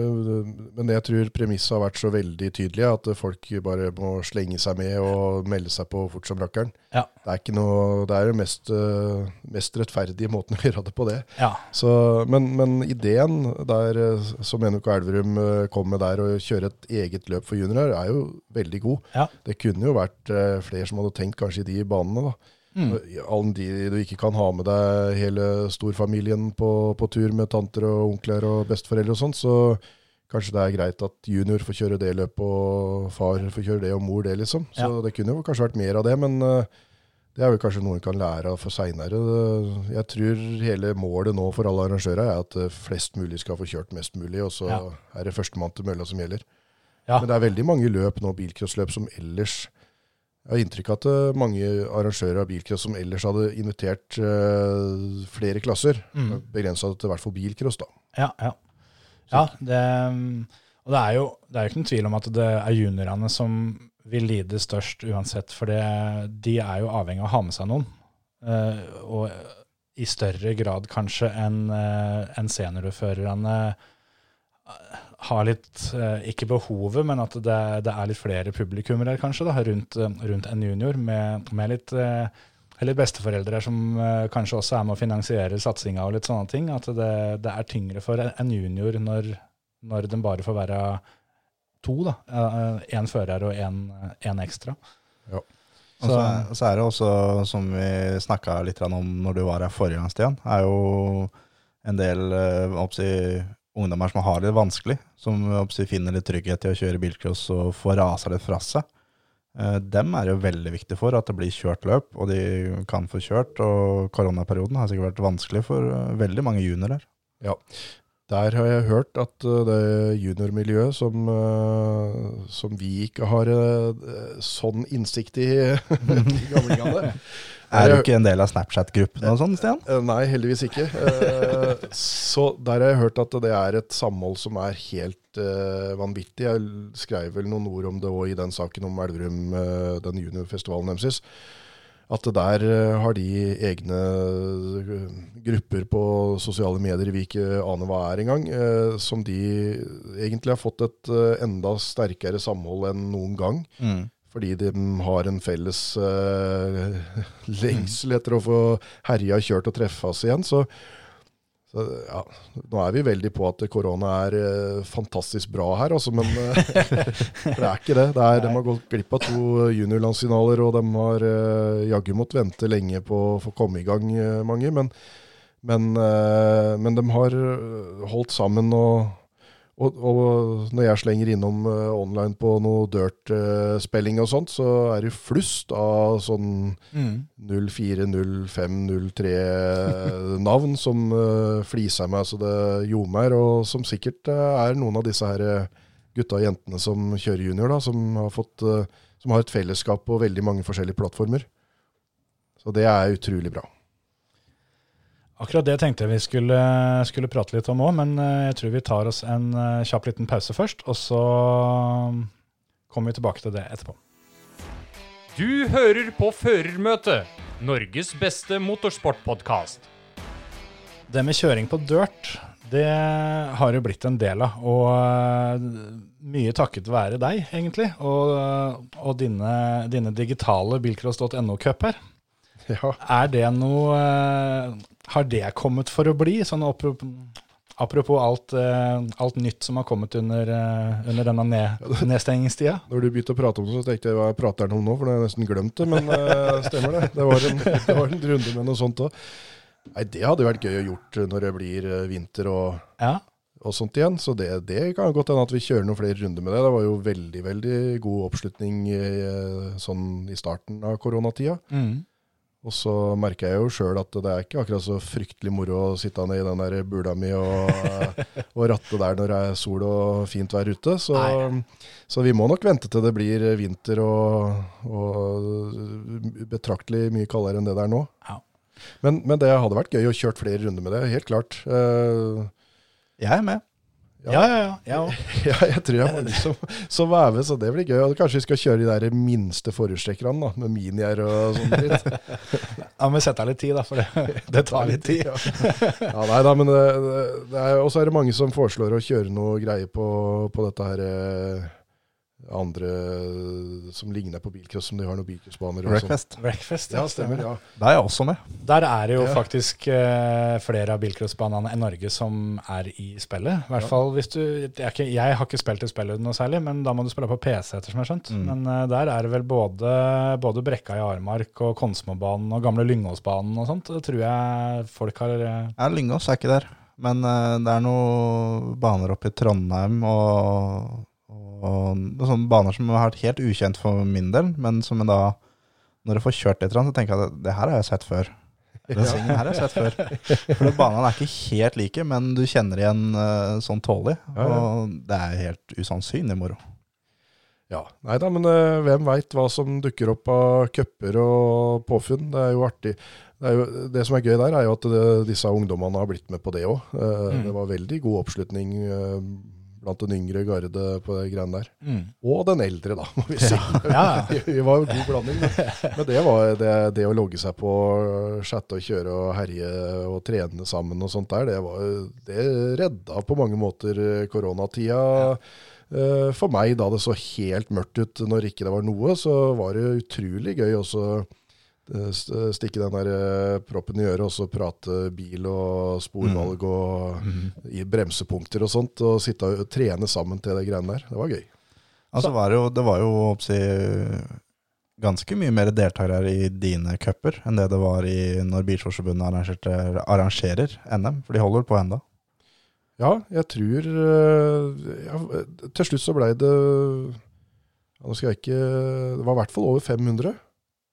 men jeg tror premisset har vært så veldig tydelig at folk bare må slenge seg med og melde seg på fort som rakkeren. Ja. Det er ikke noe, det er den mest, eh, mest rettferdige måten å gjøre det på, det. Ja. Så, men, men ideen der, eh, som Enok Elverum eh, kom med der, å kjøre et eget løp for juniorer, er jo veldig god. Ja. Det kunne jo vært flere som hadde tenkt kanskje i de banene. da. Mm. Alle de du ikke kan ha med deg hele storfamilien på, på tur med tanter og onkler og besteforeldre og sånn, så kanskje det er greit at junior får kjøre det løpet, og far får kjøre det, og mor det, liksom. Så Ja. det kunne jo kanskje vært mer av det, men eh, det er jo kanskje noe en kan lære av for seinere. Jeg tror hele målet nå for alle arrangører er at eh, flest mulig skal få kjørt mest mulig, og så Ja. er det førstemann til mølla som gjelder. Ja. Men det er veldig mange løp nå, bilcrossløp, som ellers Jeg har inntrykk av at eh, mange arrangører av bilcross som ellers hadde invitert uh, flere klasser, Mm. begrensa til i hvert fall bilcross, da. Ja, ja. ja det, og det er, jo, det er jo ikke noen tvil om at det er juniorene som vil lide størst uansett, for det, de er jo avhengig av å ha med seg noen. Uh, og i større grad kanskje enn uh, en seniorførerne har litt, eh, ikke behovet, men at det, det er litt flere publikummere kanskje da, rundt, eh, rundt en junior, med, med litt eh, eller besteforeldre som kanskje også er med å finansiere satsinga og litt sånne ting. At det, det er tyngre for en junior når, når den bare får være to, da. Én fører og én ekstra. Og så, så er det også, som vi snakka litt om når du var her forrige gang, Stian, er jo en del oppsi, ungdommer som har det vanskelig, som finner litt trygghet i å kjøre bilcross og få rasa litt fra seg. Eh, Dem er jo veldig viktig for at det blir kjørt løp, og de kan få kjørt. Og koronaperioden har sikkert vært vanskelig for eh, veldig mange juniorer. Ja, Der har jeg hørt at eh, det juniormiljøet som, som vi ikke har sånn innsikt i dager Er du ikke en del av Snapchat-gruppen og sånn, Stian? Eh, Nei, heldigvis ikke. Eh, Så der har jeg hørt at det er et samhold som er helt eh, vanvittig. Jeg skrev vel noen ord om det òg i den saken om Elverum, eh, den juniorfestivalen deres. At der eh, har de egne eh, grupper på sosiale medier vi ikke aner hva er engang, eh, som de egentlig har fått et eh, enda sterkere samhold enn noen gang. Fordi de har en felles uh, lengsel etter å få herja, kjørt og treffes igjen. Så, så ja, nå er vi veldig på at korona er uh, fantastisk bra her, altså, men uh, det er ikke det. det er, de har gått glipp av to juniorlandsfinaler, og de har uh, jaggu måttet vente lenge på å få komme i gang, mange. Men, men, men de har holdt sammen og og, og når jeg slenger innom uh, online på noe dirt-spilling og sånt, så er det flust av sånn 04, 05, 03 navn som uh, fliser meg så det ljomer, og som sikkert eh, er noen av disse her eh, gutta og jentene som kjører junior, da, som har, fått, eh, som har et fellesskap på veldig mange forskjellige plattformer. Så det er utrolig bra. Akkurat det tenkte jeg vi skulle, skulle prate litt om òg, men eh, jeg tror vi tar oss en eh, kjapp liten pause først, og så um, kommer vi tilbake til det etterpå. Du hører på Førermøtet, Norges beste motorsportpodkast. Det med kjøring på dirt, det har jo blitt en del av. Og eh, mye takket være deg, egentlig, og, og dine, dine digitale bilcross.no-cuper. Ja. Er det noe eh, Har det kommet for å bli? Sånn apropos alt, eh, alt nytt som har kommet under, eh, under denne ned, nedstengingstida. Når du begynte å prate om det, så tenkte jeg hva prater han om nå, for nå har jeg nesten glemt det. Men stemmer det. Det var, en, det var en runde med noe sånt òg. Nei, det hadde vært gøy å gjort når det blir vinter og, Ja. og sånt igjen. Så det, det kan godt hende at vi kjører noen flere runder med det. Det var jo veldig, veldig god oppslutning sånn i starten av koronatida. Mm. Og så merker jeg jo sjøl at det er ikke akkurat så fryktelig moro å sitte ned i den der bula mi og, og ratte der når det er sol og fint vær ute. Så, så vi må nok vente til det blir vinter og, og betraktelig mye kaldere enn det det er nå. Ja. Men, men det hadde vært gøy å kjøre flere runder med det, helt klart. Uh, Jeg er med. Ja, ja, ja. ja. ja, jeg tror jeg er mange som, med, så det blir gøy. Og kanskje vi skal kjøre de der minste forhjulstrekkerne, med minier og sånn dritt. ja, men sett av litt tid, da, for det, det tar litt tid. Ja, nei da, men det, det er, også er det mange som foreslår å kjøre noe greie på, på dette her eh, andre som ligner på bilcross, som de har noen bilcrossbaner sånn. Breakfast. Breakfast, Ja, stemmer. ja. Der er jeg også med. Der er det jo Ja. faktisk uh, flere av bilcrossbanene enn Norge som er i spillet. I hvert fall hvis du jeg, er ikke, jeg har ikke spilt i spillet noe særlig, men da må du spille på PC, ettersom jeg har skjønt. Mm. Men uh, der er det vel både, både Brekka i Armark og Konsmobanen og gamle Lyngåsbanen og sånt. Det tror jeg folk har uh, Ja, Lyngås er ikke der. Men det er noen baner oppe i Trondheim og, og sånne baner som har vært helt ukjent for min del, men som da, når jeg får kjørt litt, så tenker jeg at det her har jeg sett før. Den svingen her har jeg sett før. For banene er ikke helt like, men du kjenner igjen uh, sånn tålelig. Og det er helt usannsynlig moro. Ja, nei da, men uh, hvem veit hva som dukker opp av cuper og påfunn. Det er jo artig. Det, jo, det som er gøy der, er jo at det, disse ungdommene har blitt med på det òg. Mm. Det var veldig god oppslutning eh, blant den yngre garde på de greiene der. mm. Og den eldre, da, må vi si. Ja. Vi var jo god blanding. Men, men det var det, det å logge seg på, chatte og kjøre og herje og trene sammen og sånt der, det, var, det redda på mange måter eh, koronatida. Ja. For meg, da det så helt mørkt ut når ikke det var noe, så var det utrolig gøy også eh, stikke den der eh, proppen i øret og så prate bil og sporvalg og i bremsepunkter og sånt, og sitte og trene sammen til de greiene der. Det var gøy. Altså var det, jo, det var jo oppsi, ganske mye mer deltakere i dine cuper enn det det var i når Bilsportsforbundet arrangerer NM, for de holder på enda. Ja, jeg tror eh, ja, Til slutt så blei det Nå skal jeg ikke Det var i hvert fall over 500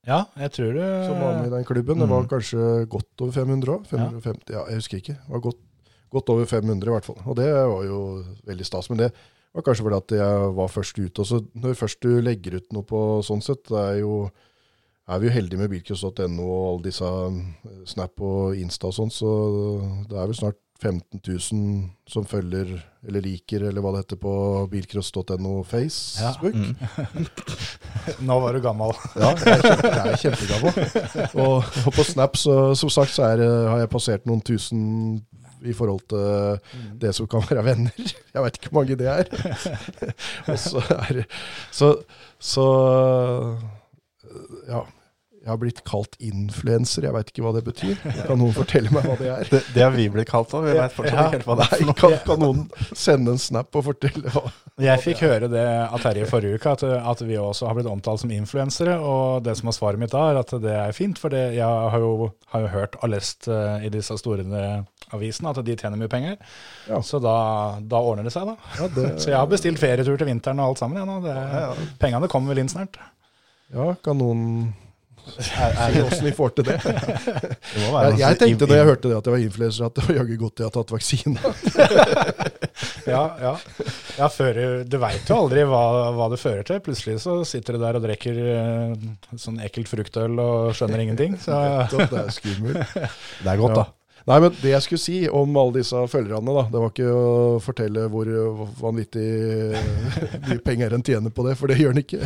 Ja, jeg tror det som var med i den klubben. Det var Mm. kanskje godt over 500 òg. 550, ja, jeg husker ikke. Det var godt, godt over 500 i hvert fall. Og det var jo veldig stas. Men det var kanskje fordi at jeg var først ute. Også når først du legger ut noe på sånn sett, det er jo er vi jo heldige med bilcross.no og alle disse eh, Snap og Insta og sånn, så det er vel snart 15 000 som følger eller liker, eller hva det heter på bilcross.no Facebook. Mm. Nå var du gammel. Ja, jeg er, kjempe, jeg er kjempegammel. Og, og på Snap, så, som sagt, så er, har jeg passert noen tusen i forhold til det som kan være venner. Jeg vet ikke hvor mange det er. Og så er Så, så ja. Jeg har blitt kalt influenser. Jeg veit ikke hva det betyr. Kan noen fortelle meg hva det er? Det, det har vi blitt kalt òg, vi vet fortsatt ikke helt hva det er. Nei, kan, kan noen sende en snap og fortelle hva Jeg fikk høre det av Terje i forrige uke, at, at vi også har blitt omtalt som influensere. Og det som er svaret mitt da, er at det er fint, for jeg har jo, har jo hørt og lest eh, i disse store avisene at de tjener mye penger. Ja. Så da, da ordner det seg, da. Ja, det, Så jeg har bestilt ferietur til vinteren og alt sammen. Ja, nå. Det, Pengene kommer vel inn snart. ja kan noen si åssen vi får til det? Det være Jeg, jeg tenkte da jeg hørte det at jeg var influenser, at det var jaggu godt jeg har tatt vaksine. Ja, ja. ja før, du veit jo aldri hva, hva det fører til. Plutselig så sitter du der og drikker eh, sånn ekkelt fruktøl og skjønner ingenting. Så Det er skummelt. Det er godt, da. Nei, men Det jeg skulle si om alle disse følgerne, da, det var ikke å fortelle hvor vanvittig mye penger en tjener på det, for det gjør en ikke.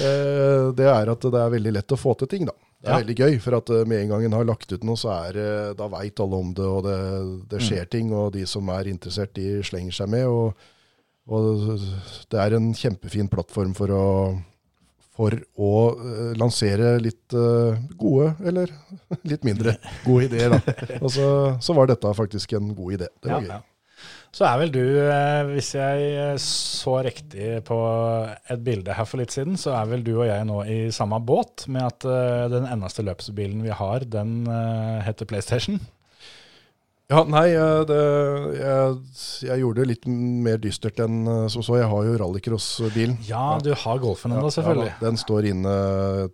Eh, Det er at det er veldig lett å få til ting, da. Det er Ja. veldig gøy, for at eh, med en gang en har lagt ut noe, så er det, da veit alle om det, og det, det skjer ting, og de som er interessert, de slenger seg med. og og det er en kjempefin plattform for å, for å eh, lansere litt eh, gode, eller litt mindre gode ideer. Da. Og så, så var dette faktisk en god idé. Det var ja, gøy. så er vel du, eh, hvis jeg så riktig på et bilde her for litt siden, så er vel du og jeg nå i samme båt med at den eneste løpsbilen vi har, den heter PlayStation. Ja, nei, eh, det, jeg, jeg gjorde det litt mer dystert enn eh, som så. Jeg har jo rallycross-bilen. Ja, du har Golfen ennå, selvfølgelig. Ja, den står inne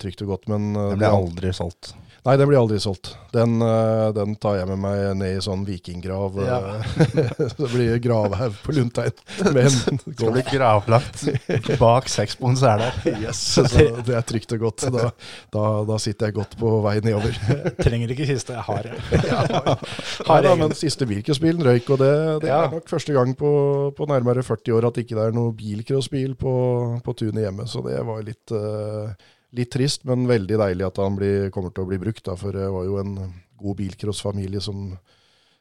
trygt og godt, men eh, Den ble aldri solgt. Nei, den blir aldri solgt. Den, eh, den tar jeg med meg ned i sånn vikinggrav. Ja. eh, det blir gravhaug på Lundtein. Men, det Skal bli gravlagt bak seks på en sele. Yes, så det er trygt og godt. Da, da, da sitter jeg godt på vei nedover. Trenger ikke kiste, jeg har det. Nei, da, men siste bilcrossbilen røyk, og det, det Ja. er nok første gang på, på nærmere 40 år at ikke det er noe bilcrossbil på, på tunet hjemme. Så det var litt, eh, litt trist, men veldig deilig at han blir, kommer til å bli brukt. Da, for det var jo en god bilcrossfamilie som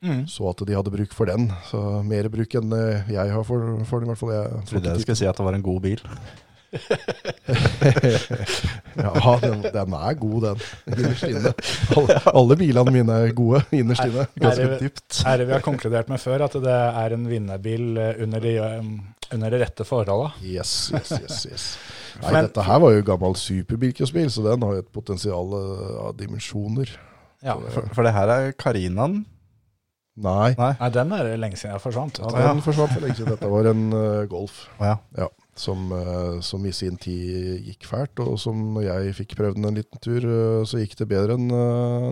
Mm. så at de hadde bruk for den. Så mer bruk enn eh, jeg har for, for den, i hvert fall. Jeg, Trodde jeg skulle si at det var en god bil. Ja, den, den er god, den. Innerst inne. Alle, alle bilene mine er gode innerst inne. Er dypt er det vi har konkludert med før, at det er en vinnerbil eh, under de, um, under de rette forholda? Yes, yes, yes. yes. Nei, Men- dette her var jo gammel superbilcrossbil, så den har jo et potensial eh, av dimensjoner. Ja. For, for det her er Carinaen. Nei, Nei. Nei, den er det lenge siden jeg forsvant. ja, den forsvant for lenge siden. Dette var en uh, Golf ja. ja, som, eh, som i sin tid gikk fælt, og som når jeg fikk prøvd den en liten tur, så gikk det bedre enn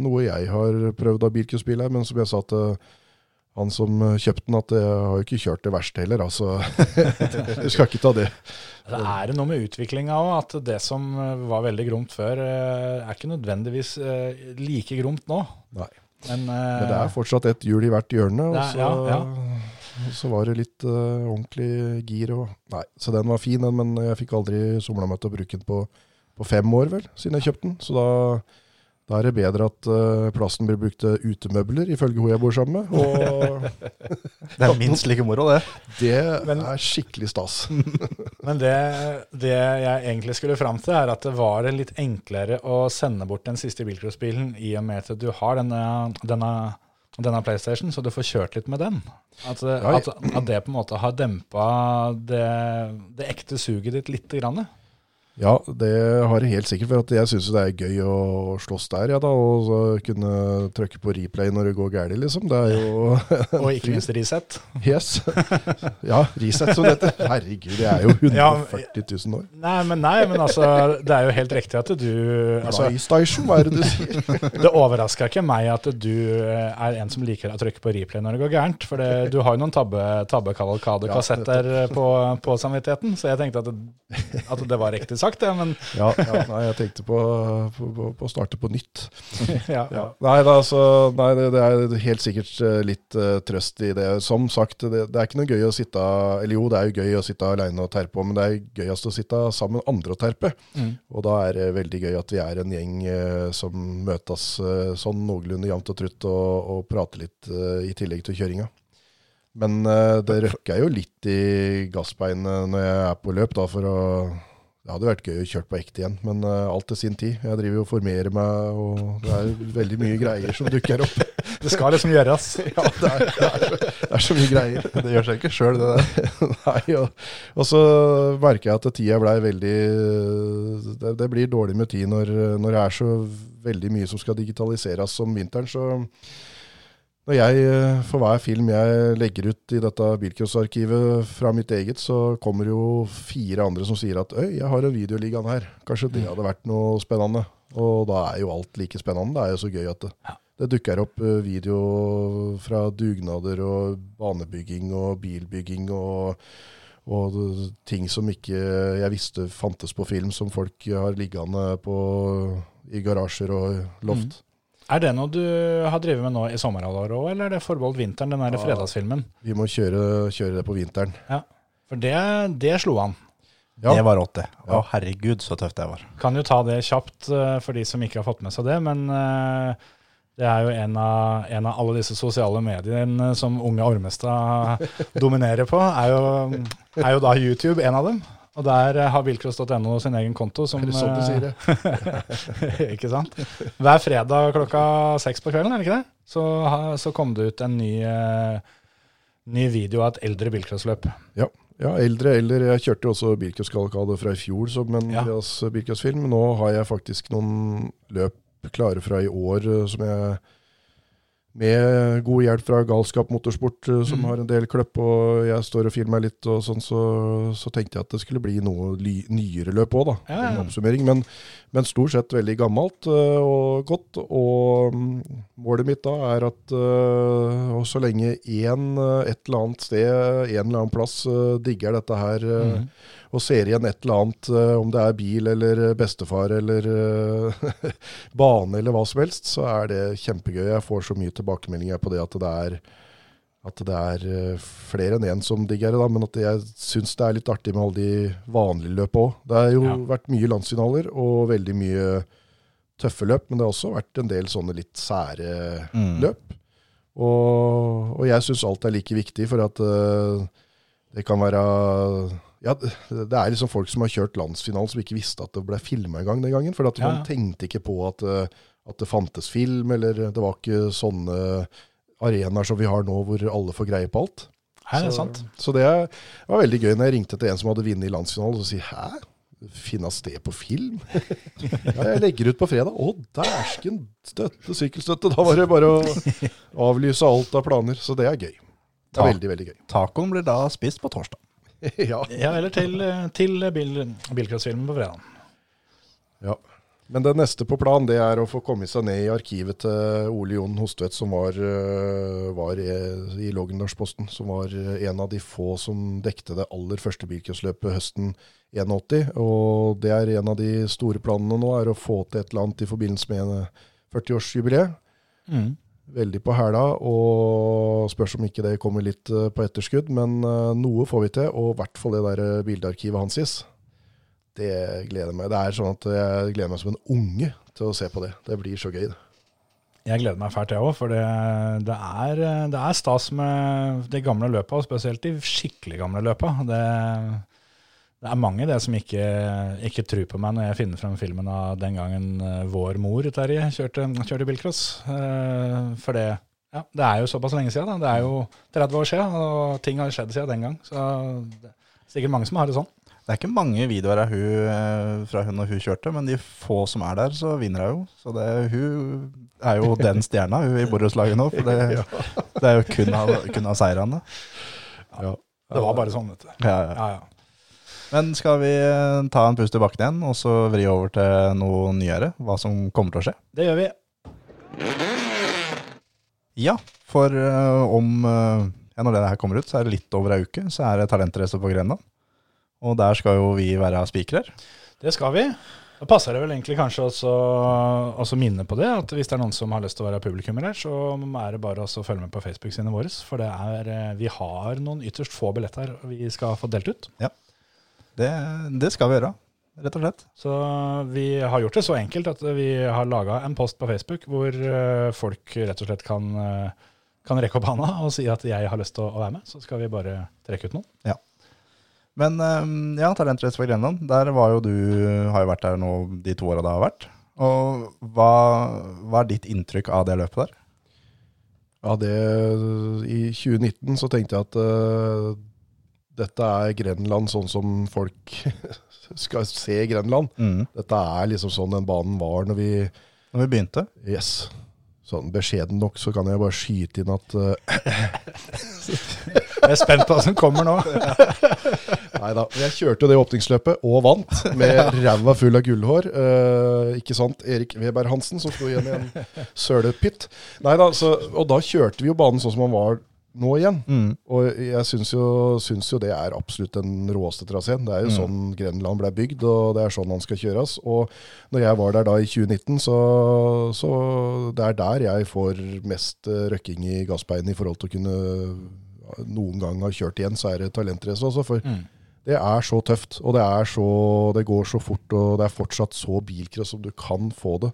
noe jeg har prøvd av bilcrossbil her. Men som jeg sa til han som eh, kjøpte den, at jeg har jo ikke kjørt det verste heller, altså. du skal ikke ta det. Det er noe med utviklinga òg, at det som eh, var veldig gromt før, eh, er ikke nødvendigvis eh, like gromt nå. Nei. Men, eh, Men det er fortsatt et hjul i hvert hjørne, og så, Ja, ja, og så var det litt uh, ordentlig gir. Og, nei, så den var fin, men jeg fikk aldri somla meg til å bruke den på, på fem år, vel, siden jeg kjøpte den. Så da, da er det bedre at uh, plassen blir brukt til utemøbler, ifølge hun jeg bor sammen med. Og Det er minst like moro, det. det Men- er skikkelig stas. Men det, det jeg egentlig skulle fram til, er at det var litt enklere å sende bort den siste bilcrossbilen i og med at du har denne, denne, denne PlayStation, så du får kjørt litt med den. At, at, at det på en måte har dempa det, det ekte suget ditt lite grann. Ja, det har jeg helt sikkert, for at jeg syns det er gøy å slåss der, ja da. Og så kunne trykke på replay når det går galt, liksom. Det er jo Og ikke minst Resett. Yes. Ja, Reset som det heter. Herregud, det er jo 140 000 år. Nei, men, nei, men altså, det er jo helt riktig at du altså, PlayStation, hva er det du sier? Det overraska ikke meg at du eh, er en som liker å trykke på replay når det går gærent. For det, du har jo noen tabbe, tabbekavalkade-kassetter på, på samvittigheten, så jeg tenkte at det, at det var riktig sagt, det. Men Ja, ja, nei, jeg tenkte på, på, på, på å starte på nytt. ja. Nei, da, altså, nei det, det er helt sikkert eh, litt uh, trøst i det. Som sagt, det, det er ikke noe gøy å sitte Eller jo, det er jo gøy å sitte alene og terpe, men det er gøyest å sitte sammen med andre og terpe. Mm. Og da er det veldig gøy at vi er en gjeng uh, som møtes uh, sånn noenlunde jevnt og trutt og, og prater litt i tillegg til kjøringa. Men det røkker jo litt i gassbeinet når jeg er på løp, da, for å Det hadde vært gøy å kjøre på ekte igjen, men eh, alt til sin tid. Jeg driver jo og formerer meg, og det er veldig mye greier som dukker opp. Det skal liksom gjøres. Ja, det er, det er, så, det er så mye greier. Det gjør seg ikke sjøl, det der. Nei, og, og så merker jeg at tida blei veldig det, det blir dårlig med tid når, når det er så veldig mye som skal digitaliseres om vinteren. Så når jeg, eh, for hver film jeg legger ut i dette bilcrossarkivet fra mitt eget, så kommer jo fire andre som sier at øy, jeg har en video liggende her. Kanskje det hadde vært noe spennende. Og da er jo alt like spennende. Det er jo så gøy at det, det dukker opp eh, video fra dugnader og banebygging og bilbygging og, og ting som ikke jeg visste fantes på film, som folk har liggende på, i garasjer og loft. Er det noe du har drevet med nå i sommerhalvåret òg, eller er det forbeholdt vinteren, den der fredagsfilmen? Vi må kjøre, kjøre det på vinteren. Ja, For det, det slo han. Ja. Det var rått, det. Å, herregud, så tøft det var. Kan jo ta det kjapt eh, for de som ikke har fått med seg det, men eh, det er jo en av, en av alle disse sosiale mediene som unge Ormestad dominerer på, er jo, er jo da YouTube en av dem. Og der eh, har bilcross.no sin egen konto. Som, Er det sånn du sier det? eh, ikke sant? Hver fredag klokka seks på kvelden, er det ikke det? Så, så kom det ut en ny, eh, ny video av et eldre bilcrossløp. Ja, ja, eldre eller Jeg kjørte jo også bilcrosskalkade fra i fjor som en Ja. Bilcrossfilm. Nå har jeg faktisk noen løp klare fra i år eh, som jeg med god hjelp fra Galskap Motorsport, eh, som Mm. har en del kløpp, og jeg står og filmer litt, og sånn, så, så tenkte jeg at det skulle bli noe nyere løp òg, da. Ja, ja. En oppsummering. Men, men stort sett veldig gammelt eh, og godt. Og mm, målet mitt da er at eh, og så lenge én et eller annet sted, en eller annen plass, digger dette her Mhm. Og ser igjen et eller annet, eh, om det er bil eller eh, bestefar eller eh, bane eller hva som helst, så er det kjempegøy. Jeg får så mye tilbakemeldinger på det at det er at det er flere enn én som digger det, da, men at jeg syns det er litt artig med alle de vanlige løpene òg. Det har jo Ja. vært mye landsfinaler og veldig mye tøffe løp, men det har også vært en del sånne litt sære Mm. løp. Og, og jeg syns alt er like viktig, for at uh, det kan være ja, det er liksom folk som har kjørt landsfinalen som ikke visste at det ble filma engang den gangen. For at Ja, man tenkte ikke på at, eh, at det fantes film, eller det var ikke sånne arenaer som vi har nå, hvor alle får greie på alt. Nei, det er Så- sant. Så det var veldig gøy når jeg ringte til en som hadde vunnet i landsfinalen, og så sier hæ? Finnes det på film? ja, jeg legger ut på fredag. Å, dæsken! Støtte, sykkelstøtte. Da var det bare å avlyse alt av planer. Så det er gøy. Det er veldig, veldig gøy. Tacoen blir da spist på torsdag. ja. Ja, eller til, til bil, bilcrossfilmen på fredag. Ja. Men det neste på planen det er å få komme seg ned i arkivet til Ole Jon Hostvedt, som var, øh, var i Lågendalsposten. Som var øh, en av de få som dekte det aller første bilcrossløpet høsten 81. Og det er en av de store planene nå, er å få til et eller annet i forbindelse med 40-årsjubileet. Mm. Veldig på hæla, og spørs om ikke det kommer litt øh, på etterskudd. Men øh, noe får vi til, og i hvert fall det der øh, bildearkivet hans. Det gleder meg. Det er sånn at jeg gleder meg som en unge til å se på det. Det blir så gøy. det. Jeg gleder meg fælt, jeg òg, for det, det, er, det er stas med de gamle løpa, og spesielt de skikkelig gamle løpa. Det, det er mange det som ikke, ikke tror på meg når jeg finner frem filmen av den gangen eh, vår mor, Terje, kjørte, kjørte bilcross. Eh, For det, ja, det er jo såpass lenge siden. Da. Det er jo 30 år siden, og ting har skjedd siden den gang. Så det er sikkert mange som har det sånn. Det er ikke mange videoer av hun eh, fra hun og hun kjørte, men de få som er der, så vinner hun jo. Så det, hun er jo den stjerna hun i borettslaget nå. For det, det er jo kun av, kun av seirene. Ja. Det var bare sånn, vet du. Ja, ja. Ja, ja. Men skal vi eh, ta en pust i bakken igjen, og så vri over til noe nyere? Hva som kommer til å skje? Det gjør vi. Ja, for eh, om eh, ja, Når det her kommer ut, så er det litt over ei uke, så er det talentrace på Grenland. Og der skal jo vi være spikere. Det skal vi. Da passer det vel egentlig kanskje også også minne på det, at hvis det er noen som har lyst til å være publikummer her, så er det bare å følge med på Facebook-sidene våre. For det er, vi har noen ytterst få billetter vi skal få delt ut. Det, det skal vi gjøre, rett og slett. Så vi har gjort det så enkelt at vi har laga en post på Facebook hvor eh, folk rett og slett kan, eh, kan rekke opp handa og si at jeg har lyst til å være med. Så skal vi bare trekke ut noen. Men eh, ja, talentrace for Grenland, der var jo du Har jo vært der nå de to åra det har vært. Og hva, hva er ditt inntrykk av det løpet der? Ja, det, I 2019 så tenkte jeg at dette er Grenland sånn som folk skal se Grenland. Dette er liksom sånn den banen var når vi Når vi begynte. Yes. Sånn beskjeden nok så kan jeg bare skyte inn at uh, Jeg er spent på hva som kommer nå. Nei da. Jeg kjørte jo det åpningsløpet og vant, med ræva full av gullhår. Eh, ikke sant? Erik Weber Hansen som sto igjen i en sølepytt. Nei da, så, og da kjørte vi jo banen sånn som han var nå igjen. Og jeg syns jo, syns jo det er absolutt den råeste traseen. Det er jo sånn Grenland ble bygd, og det er sånn han skal kjøres. Og når jeg var der da i 2019, så, så det er der jeg får mest eh, røkking i gassbeinet i forhold til å kunne noen gang ha kjørt igjen, så er det talentrace også. For det er så tøft, og det, er så, det går så fort, og det er fortsatt så bilcross som du kan få det.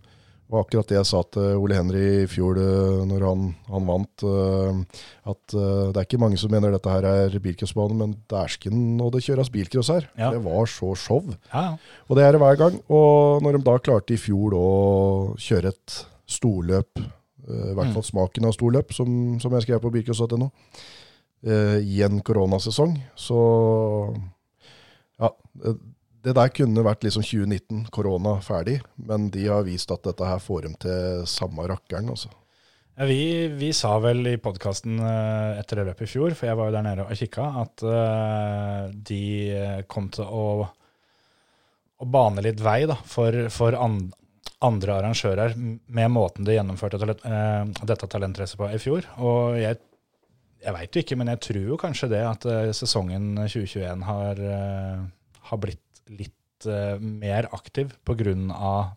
Var akkurat det jeg sa til Ole Henry i fjor eh, når han, han vant, eh, at eh, det er ikke mange som mener dette her er bilcrossbane, men dæsken og det kjøres bilcross her. Ja. Det var så show. Ja. Og det er det hver gang. Og når de da klarte i fjor å kjøre et storløp, i hvert fall smaken av storløp, som, som jeg skrev på bilcross.no, i en koronasesong. Så ja, det, der kunne vært liksom 2019, korona ferdig, men de har vist at dette her får dem til samme rakkeren. Altså. Ja, vi, vi sa vel i podkasten etter det løpet i fjor, for jeg var jo der nede og kikka, at eh, de kom til å, å bane litt vei da, for, for an, andre arrangører med måten de gjennomførte eh, dette talentracet på i fjor. Og jeg, jeg veit jo ikke, men jeg tror jo kanskje det at eh, sesongen 2021 har, eh, har blitt litt uh, mer aktiv pga.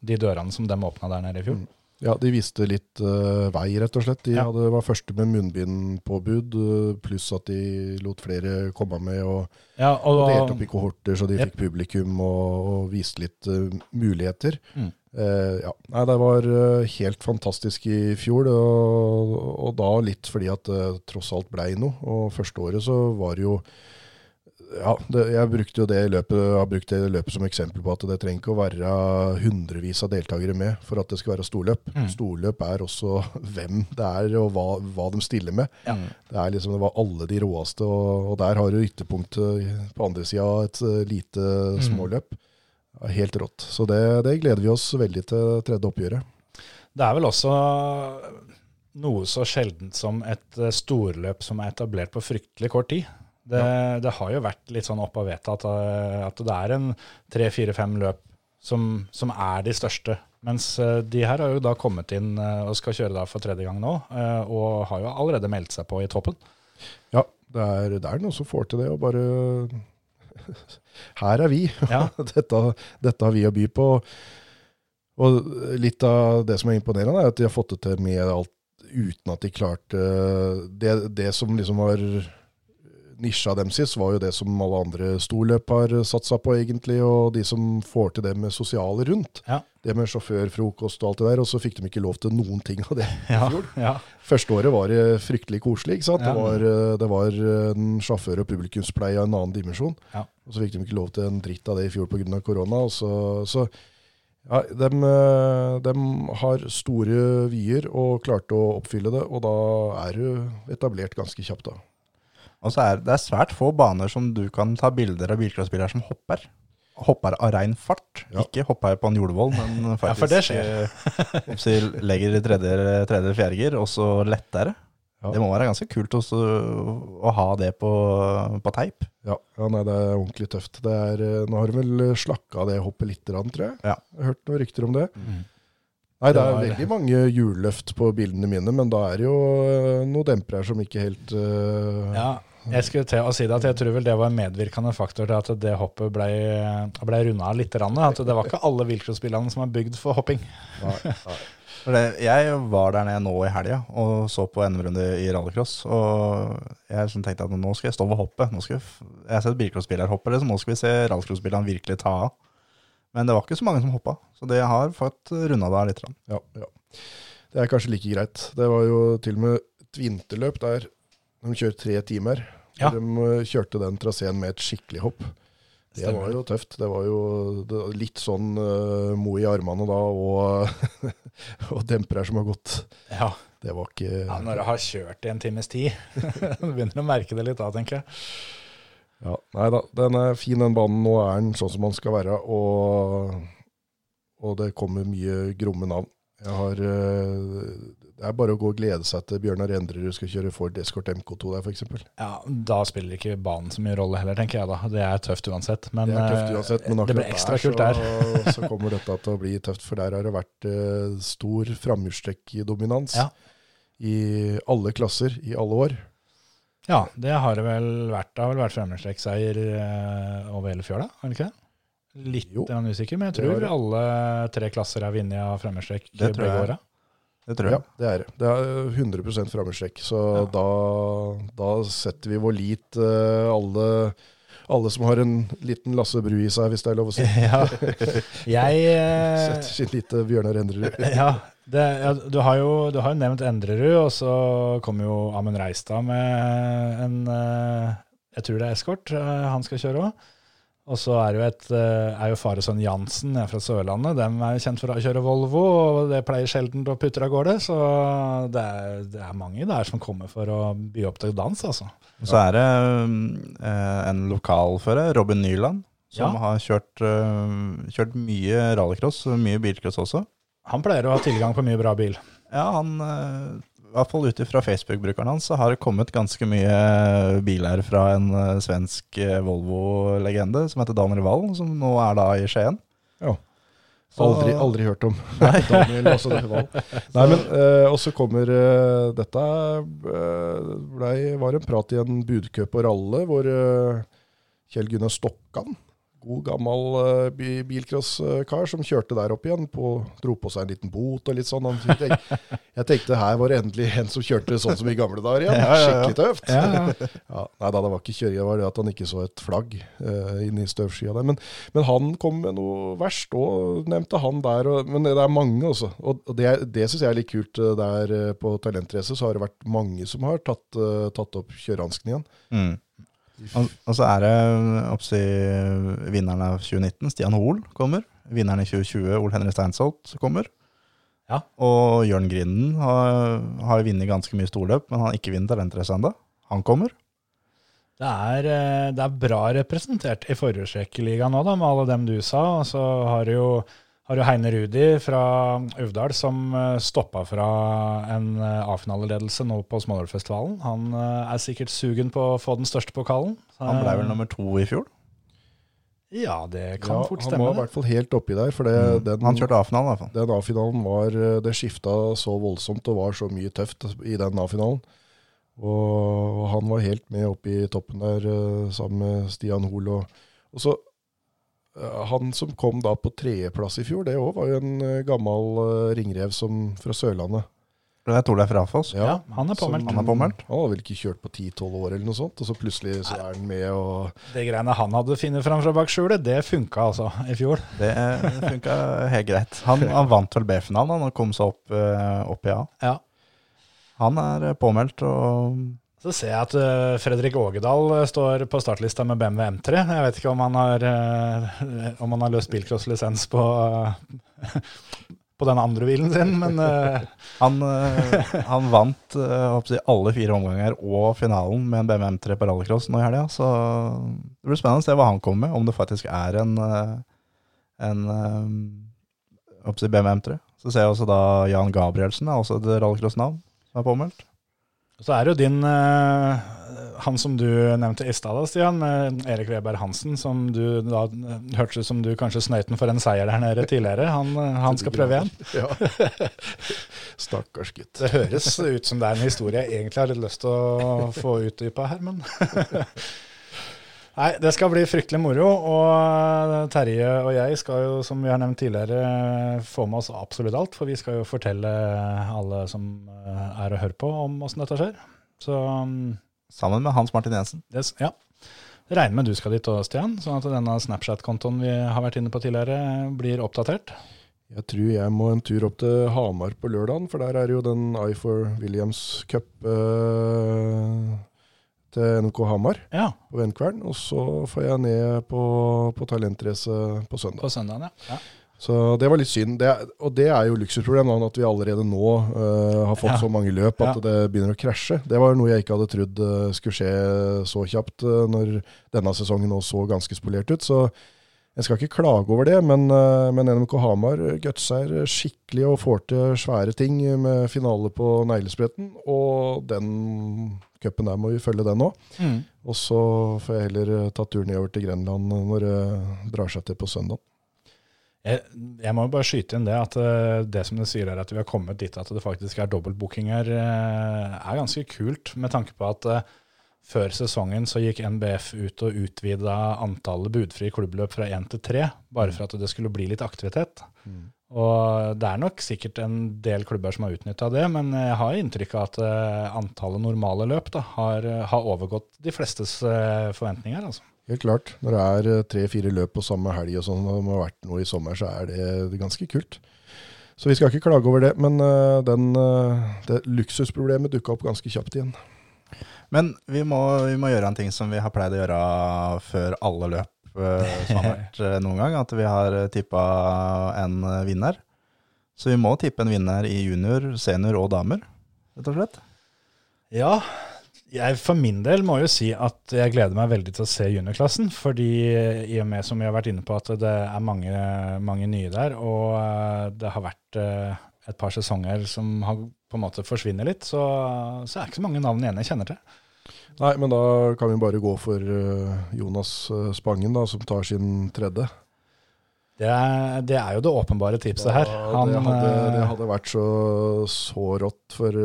de dørene som de åpna der nede i fjor. Ja, de viste litt uh, vei, rett og slett. De Ja. hadde, var første med munnbindpåbud, eh, pluss at de lot flere komme med og Ja, og, delte opp i kohorter, så de yep. fikk publikum og, og viste litt uh, muligheter. Mm. Uh, ja. Nei, det var helt fantastisk i fjor, og, og da litt fordi at det tross alt blei noe. Og første året så var det jo ja, det, jeg brukte jo det løpet, har brukt det løpet som eksempel på at det trenger ikke å være hundrevis av deltakere med for at det skal være storløp. Mm. Storløp er også hvem det er og hva, hva de stiller med. Ja. Det er liksom, det var alle de råeste, og, og der har du ytterpunktet på andre sida et eh, lite Mm. småløp. Helt rått. Så det, det gleder vi oss veldig til tredje oppgjøret. Det er vel også noe så sjeldent som et eh, storløp som er etablert på fryktelig kort tid. Det, det har jo vært litt sånn opp av veta at, eh, at det er en tre-fire-fem løp som, som er de største. Mens eh, de her har jo da kommet inn eh, og skal kjøre da for tredje gang nå, og har jo allerede meldt seg på i toppen. Ja, det er, det er noen som får til det, og bare Her er vi. Ja. dette, dette har vi å by på. Og litt av det som er imponerende, er at de har fått det til med alt uten at de klarte Det, det som liksom var nisja dem sist, var jo det som alle andre storløp har satsa på, egentlig. Og de som får til det med sosiale rundt. Ja. Det med sjåførfrokost og alt det der. Og så fikk de ikke lov til noen ting av det. Ja, ja. Første året var det fryktelig koselig. ikke sant? Det, var, eh, det var en sjåfør- og publikumspleie av en annen dimensjon. Ja. Og så fikk de ikke lov til en dritt av det i fjor pga. korona. og Så, så ja, de, de, har store vyer og klarte å oppfylle det, og da er du etablert ganske kjapt. da. Og så er det er svært få baner som du kan ta bilder av bilcrossbiler som hopper. Hopper av rein fart. Ja. Ikke hopper på en jordvoll, men faktisk Ja, for det skjer. eh, så legger i tredje, tredje eller fjerde gir, og så lettere. Ja. Det må være ganske kult også, å ha det på, på teip. Ja, ja nei, det er ordentlig tøft. Det er, eh, nå har de vel slakka det hoppet litt, tror jeg. Ja. Jeg har hørt noen rykter om det. Mm. Nei, det Det er var- veldig mange hjulløft på bildene mine, men da er det jo eh, noen dempere her som ikke helt uh, Ja, jeg skulle til å si det at jeg tror vel det var en medvirkende faktor til at det hoppet ble, ble runda litt. Rann, at det var ikke alle bilcrossbilene som er bygd for hopping. nei, nei. Jeg var der nede nå i helga og så på NM-runde i rallycross. Og jeg sånn tenkte at nå skal jeg stå ved hoppet. Nå skal jeg, jeg har sett bilcrossbiler hoppe, så nå skal vi se rallycrossbilene virkelig ta av. Men det var ikke så mange som hoppa, så det har fått runda det av litt. Ja, ja. Det er kanskje like greit. Det var jo til og med et vinterløp der de kjører tre timer. Ja. De eh, kjørte den traseen med et skikkelig hopp. Det Stemmer. var jo tøft. Det var jo det, var litt sånn uh, mo i armene da, og, og dempere som har gått. Ja, Det var ikke ja Når du har kjørt i en times tid, du begynner å merke det litt da, tenker jeg. Ja, nei da, den er fin den banen. Nå er den sånn som den skal være, og, og det kommer mye gromme navn. Jeg har, eh, det er bare å gå og glede seg til Bjørnar Endrerud skal kjøre Ford Escort MK2 der, f.eks. Ja, Da spiller ikke banen så mye rolle heller, tenker jeg da. Det er tøft uansett. Men Det er tøft eh, uansett, men det blir ekstra der, kult der. så, så kommer dette til å bli tøft, for der har det vært uh, stor framhjulstrekkdominans Ja. i alle klasser i alle år. Ja, det har det vel vært. Det har vel vært fremmedstrekkseier uh, over hele fjøla, har det ikke det? Litt Jo, usikker, men jeg tror det. alle tre klasser er vunnet av fremmedstrekk begge åra. Det tror Ja, det er det. Det er 100% framhjulstrekk, så Ja. da, da setter vi vår lit uh, alle, alle som har en liten Lasse Bru i seg, hvis det er lov å si. Ja. Jeg eh, Setter sin lite Bjørnar Endrerud. Ja, det, ja du, har jo, du har jo nevnt Endrerud, og så kommer jo Amund Reistad med en Jeg tror det er eskort han skal kjøre òg. Og så er jo, et, eh, er jo far og sønn Jansen fra Sørlandet. De er jo kjent for å kjøre Volvo, og det pleier sjelden å putte av gårde. Så det er, det er mange der som kommer for å by opp til dans, altså. Og så er det eh, en lokalfører, Robin Nyland, som Ja. har kjørt, eh, kjørt mye rallycross, mye bilcross også. Han pleier å ha tilgang på mye bra bil. Ja, han, eh, i hvert fall ut ifra Facebook-brukeren hans, så har det kommet ganske mye biler fra en eh, svensk eh, Volvo-legende som heter Daniel Wall, som nå er da i Skien. Ja. Så- Aldri, aldri hørt om. Daniel, også det Wall. Nei, men eh, Og så kommer eh, Dette eh, ble, var en prat i en budcup og ralle hvor eh, Kjell Gunnar Stokkan, god gammel uh, bilcrosskar som kjørte der opp igjen, på, dro på seg en liten bot og litt sånn. Jeg, jeg tenkte her var det endelig en som kjørte sånn som i gamle dager igjen. Ja, ja, ja. Skikkelig tøft. Ja, ja. Ja, nei da, det var ikke kjøring, det var det at han ikke så et flagg uh, inni støvskya der. Men, men han kom med noe verst òg, nevnte han der. Og, men det er mange, også. Og, og det, det syns jeg er litt kult. eh, Der eh, på Talentrace så har det vært mange som har tatt, uh, tatt opp kjørehansken igjen. Mm. Og, og så er det oppsi, vinneren av 2019, Stian Hoel, kommer. Vinneren i 2020, Ole Henry Steinsholt, kommer. Ja. Og Jørn Grinden har, har vunnet ganske mye storløp, men han har ikke vunnet talentrace ennå. Han kommer. Det er, eh, det er bra representert i forhjulstrekkerligaen nå, da, med alle dem du sa. Og så har du jo, har du Heine Rudi fra Uvdal som stoppa fra en eh, A-finaleledelse nå på Smålålfestivalen. Han eh, er sikkert sugen på å få den største pokalen. Han ble vel nummer to i fjor. Ja, det kan Ja, fort han stemme. var i hvert fall helt oppi der. For det, Mm. den, Han kjørte A-finalen i hvert fall. den A-finalen var eh, Det skifta så voldsomt og var så mye tøft i den A-finalen. Og, og han var helt med opp i toppen der eh, sammen med Stian Hoel. Og, og så eh, Han som kom da på tredjeplass i fjor, det òg var jo en eh, gammel eh, ringrev som, fra Sørlandet. Det er Frafoss. Rafoss. Ja, han er påmeldt. Han er påmeldt. Han har vel ikke kjørt på 10-12 år eller noe sånt, og så plutselig så er han med og Det greiene han hadde funnet fram fra bak skjulet, det funka altså i fjor. Det funka helt greit. Han, han vant vel B-finalen han og kom seg opp, eh, opp i A. Ja. Han er eh, påmeldt og Så ser jeg at eh, Fredrik Ågedal eh, står på startlista med BMW M3. Jeg vet ikke om han har, eh, om han har løst bilcrosslisens på, på den andre bilen sin, men Han, han vant alle fire omganger og finalen med en BMW M3 på rallycross nå i helga. Så det blir spennende å se hva han kommer med, om det faktisk er en, en BMW M3. Så ser jeg også da Jan Gabrielsen, er også et rallycross-navn som er påmeldt. Så er det jo din eh, Han som du nevnte i stad, Stian, med Erik Weber Hansen, som du da eh, hørtes ut som du kanskje snøyt den for en seier der nede tidligere. Han, eh, han skal prøve igjen. Ja. Stakkars gutt. Det høres ut som det er en historie jeg egentlig har litt lyst til å få utdypa her, men Nei, det skal bli fryktelig moro. Og Terje og jeg skal jo, som vi har nevnt tidligere, få med oss absolutt alt. For vi skal jo fortelle alle som eh, er og hører på, om åssen dette skjer. Så mm, Sammen med Hans Martin Jensen. det, ja. Regner med du skal dit òg, Stian, sånn at denne Snapchat-kontoen vi har vært inne på tidligere, blir oppdatert. Jeg tror jeg må en tur opp til Hamar på lørdagen, for der er jo den I for Williams Cup eh, til NK Hamar Ja, på Venkvern. Og så får jeg ned på, på talentrace på søndag. på søndagen, ja. ja. Så det var litt synd. Det, og det er jo luksusproblem, at vi allerede nå uh, har fått Ja. så mange løp at Ja. det begynner å krasje. Det var noe jeg ikke hadde trodd uh, skulle skje så kjapt uh, når denne sesongen nå så ganske spolert ut. Så jeg skal ikke klage over det, men, eh, men NMK Hamar gutser skikkelig og får til svære ting med finale på neglespretten. Og den cupen der må vi følge den òg. Mm. Og så får jeg heller eh, ta turen nedover til Grenland når det drar seg til på søndag. Jeg, jeg må jo bare skyte inn det at eh, det som du sier her, at vi har kommet dit at det faktisk er dobbeltbookinger, eh, er ganske kult, med tanke på at eh, før sesongen så gikk NBF ut og utvida antallet budfrie klubbløp fra én til tre, bare for at det skulle bli litt aktivitet. Og det er nok sikkert en del klubber som har utnytta det, men jeg har inntrykk av at eh, antallet normale løp da, har, har overgått de flestes eh, forventninger. altså. Helt klart. Når det er eh, tre-fire løp på samme helg og sånn, og det må ha vært noe i sommer, så er det ganske kult. Så vi skal ikke klage over det, men den, det luksusproblemet dukka opp ganske kjapt igjen. Men vi må, vi må gjøre en ting som vi har pleid å gjøre før alle løp eh, som har vært eh, noen gang, at vi har tippa en eh, vinner. Så vi må tippe en vinner i junior, senior og damer, rett og slett. Ja, jeg for min del må jo si at jeg gleder meg veldig til å se juniorklassen. Fordi i og med som vi har vært inne på at det er mange, mange nye der, og eh, det har vært eh, et par sesonger som har på en måte forsvinner litt, så, så er det ikke så mange navn igjen jeg kjenner til. Nei, men da kan vi bare gå for eh, Jonas eh, Spangen, da, som tar sin tredje. Det er, det er jo det åpenbare tipset her. Han, det, hadde, det eh, hadde vært så, så rått, for,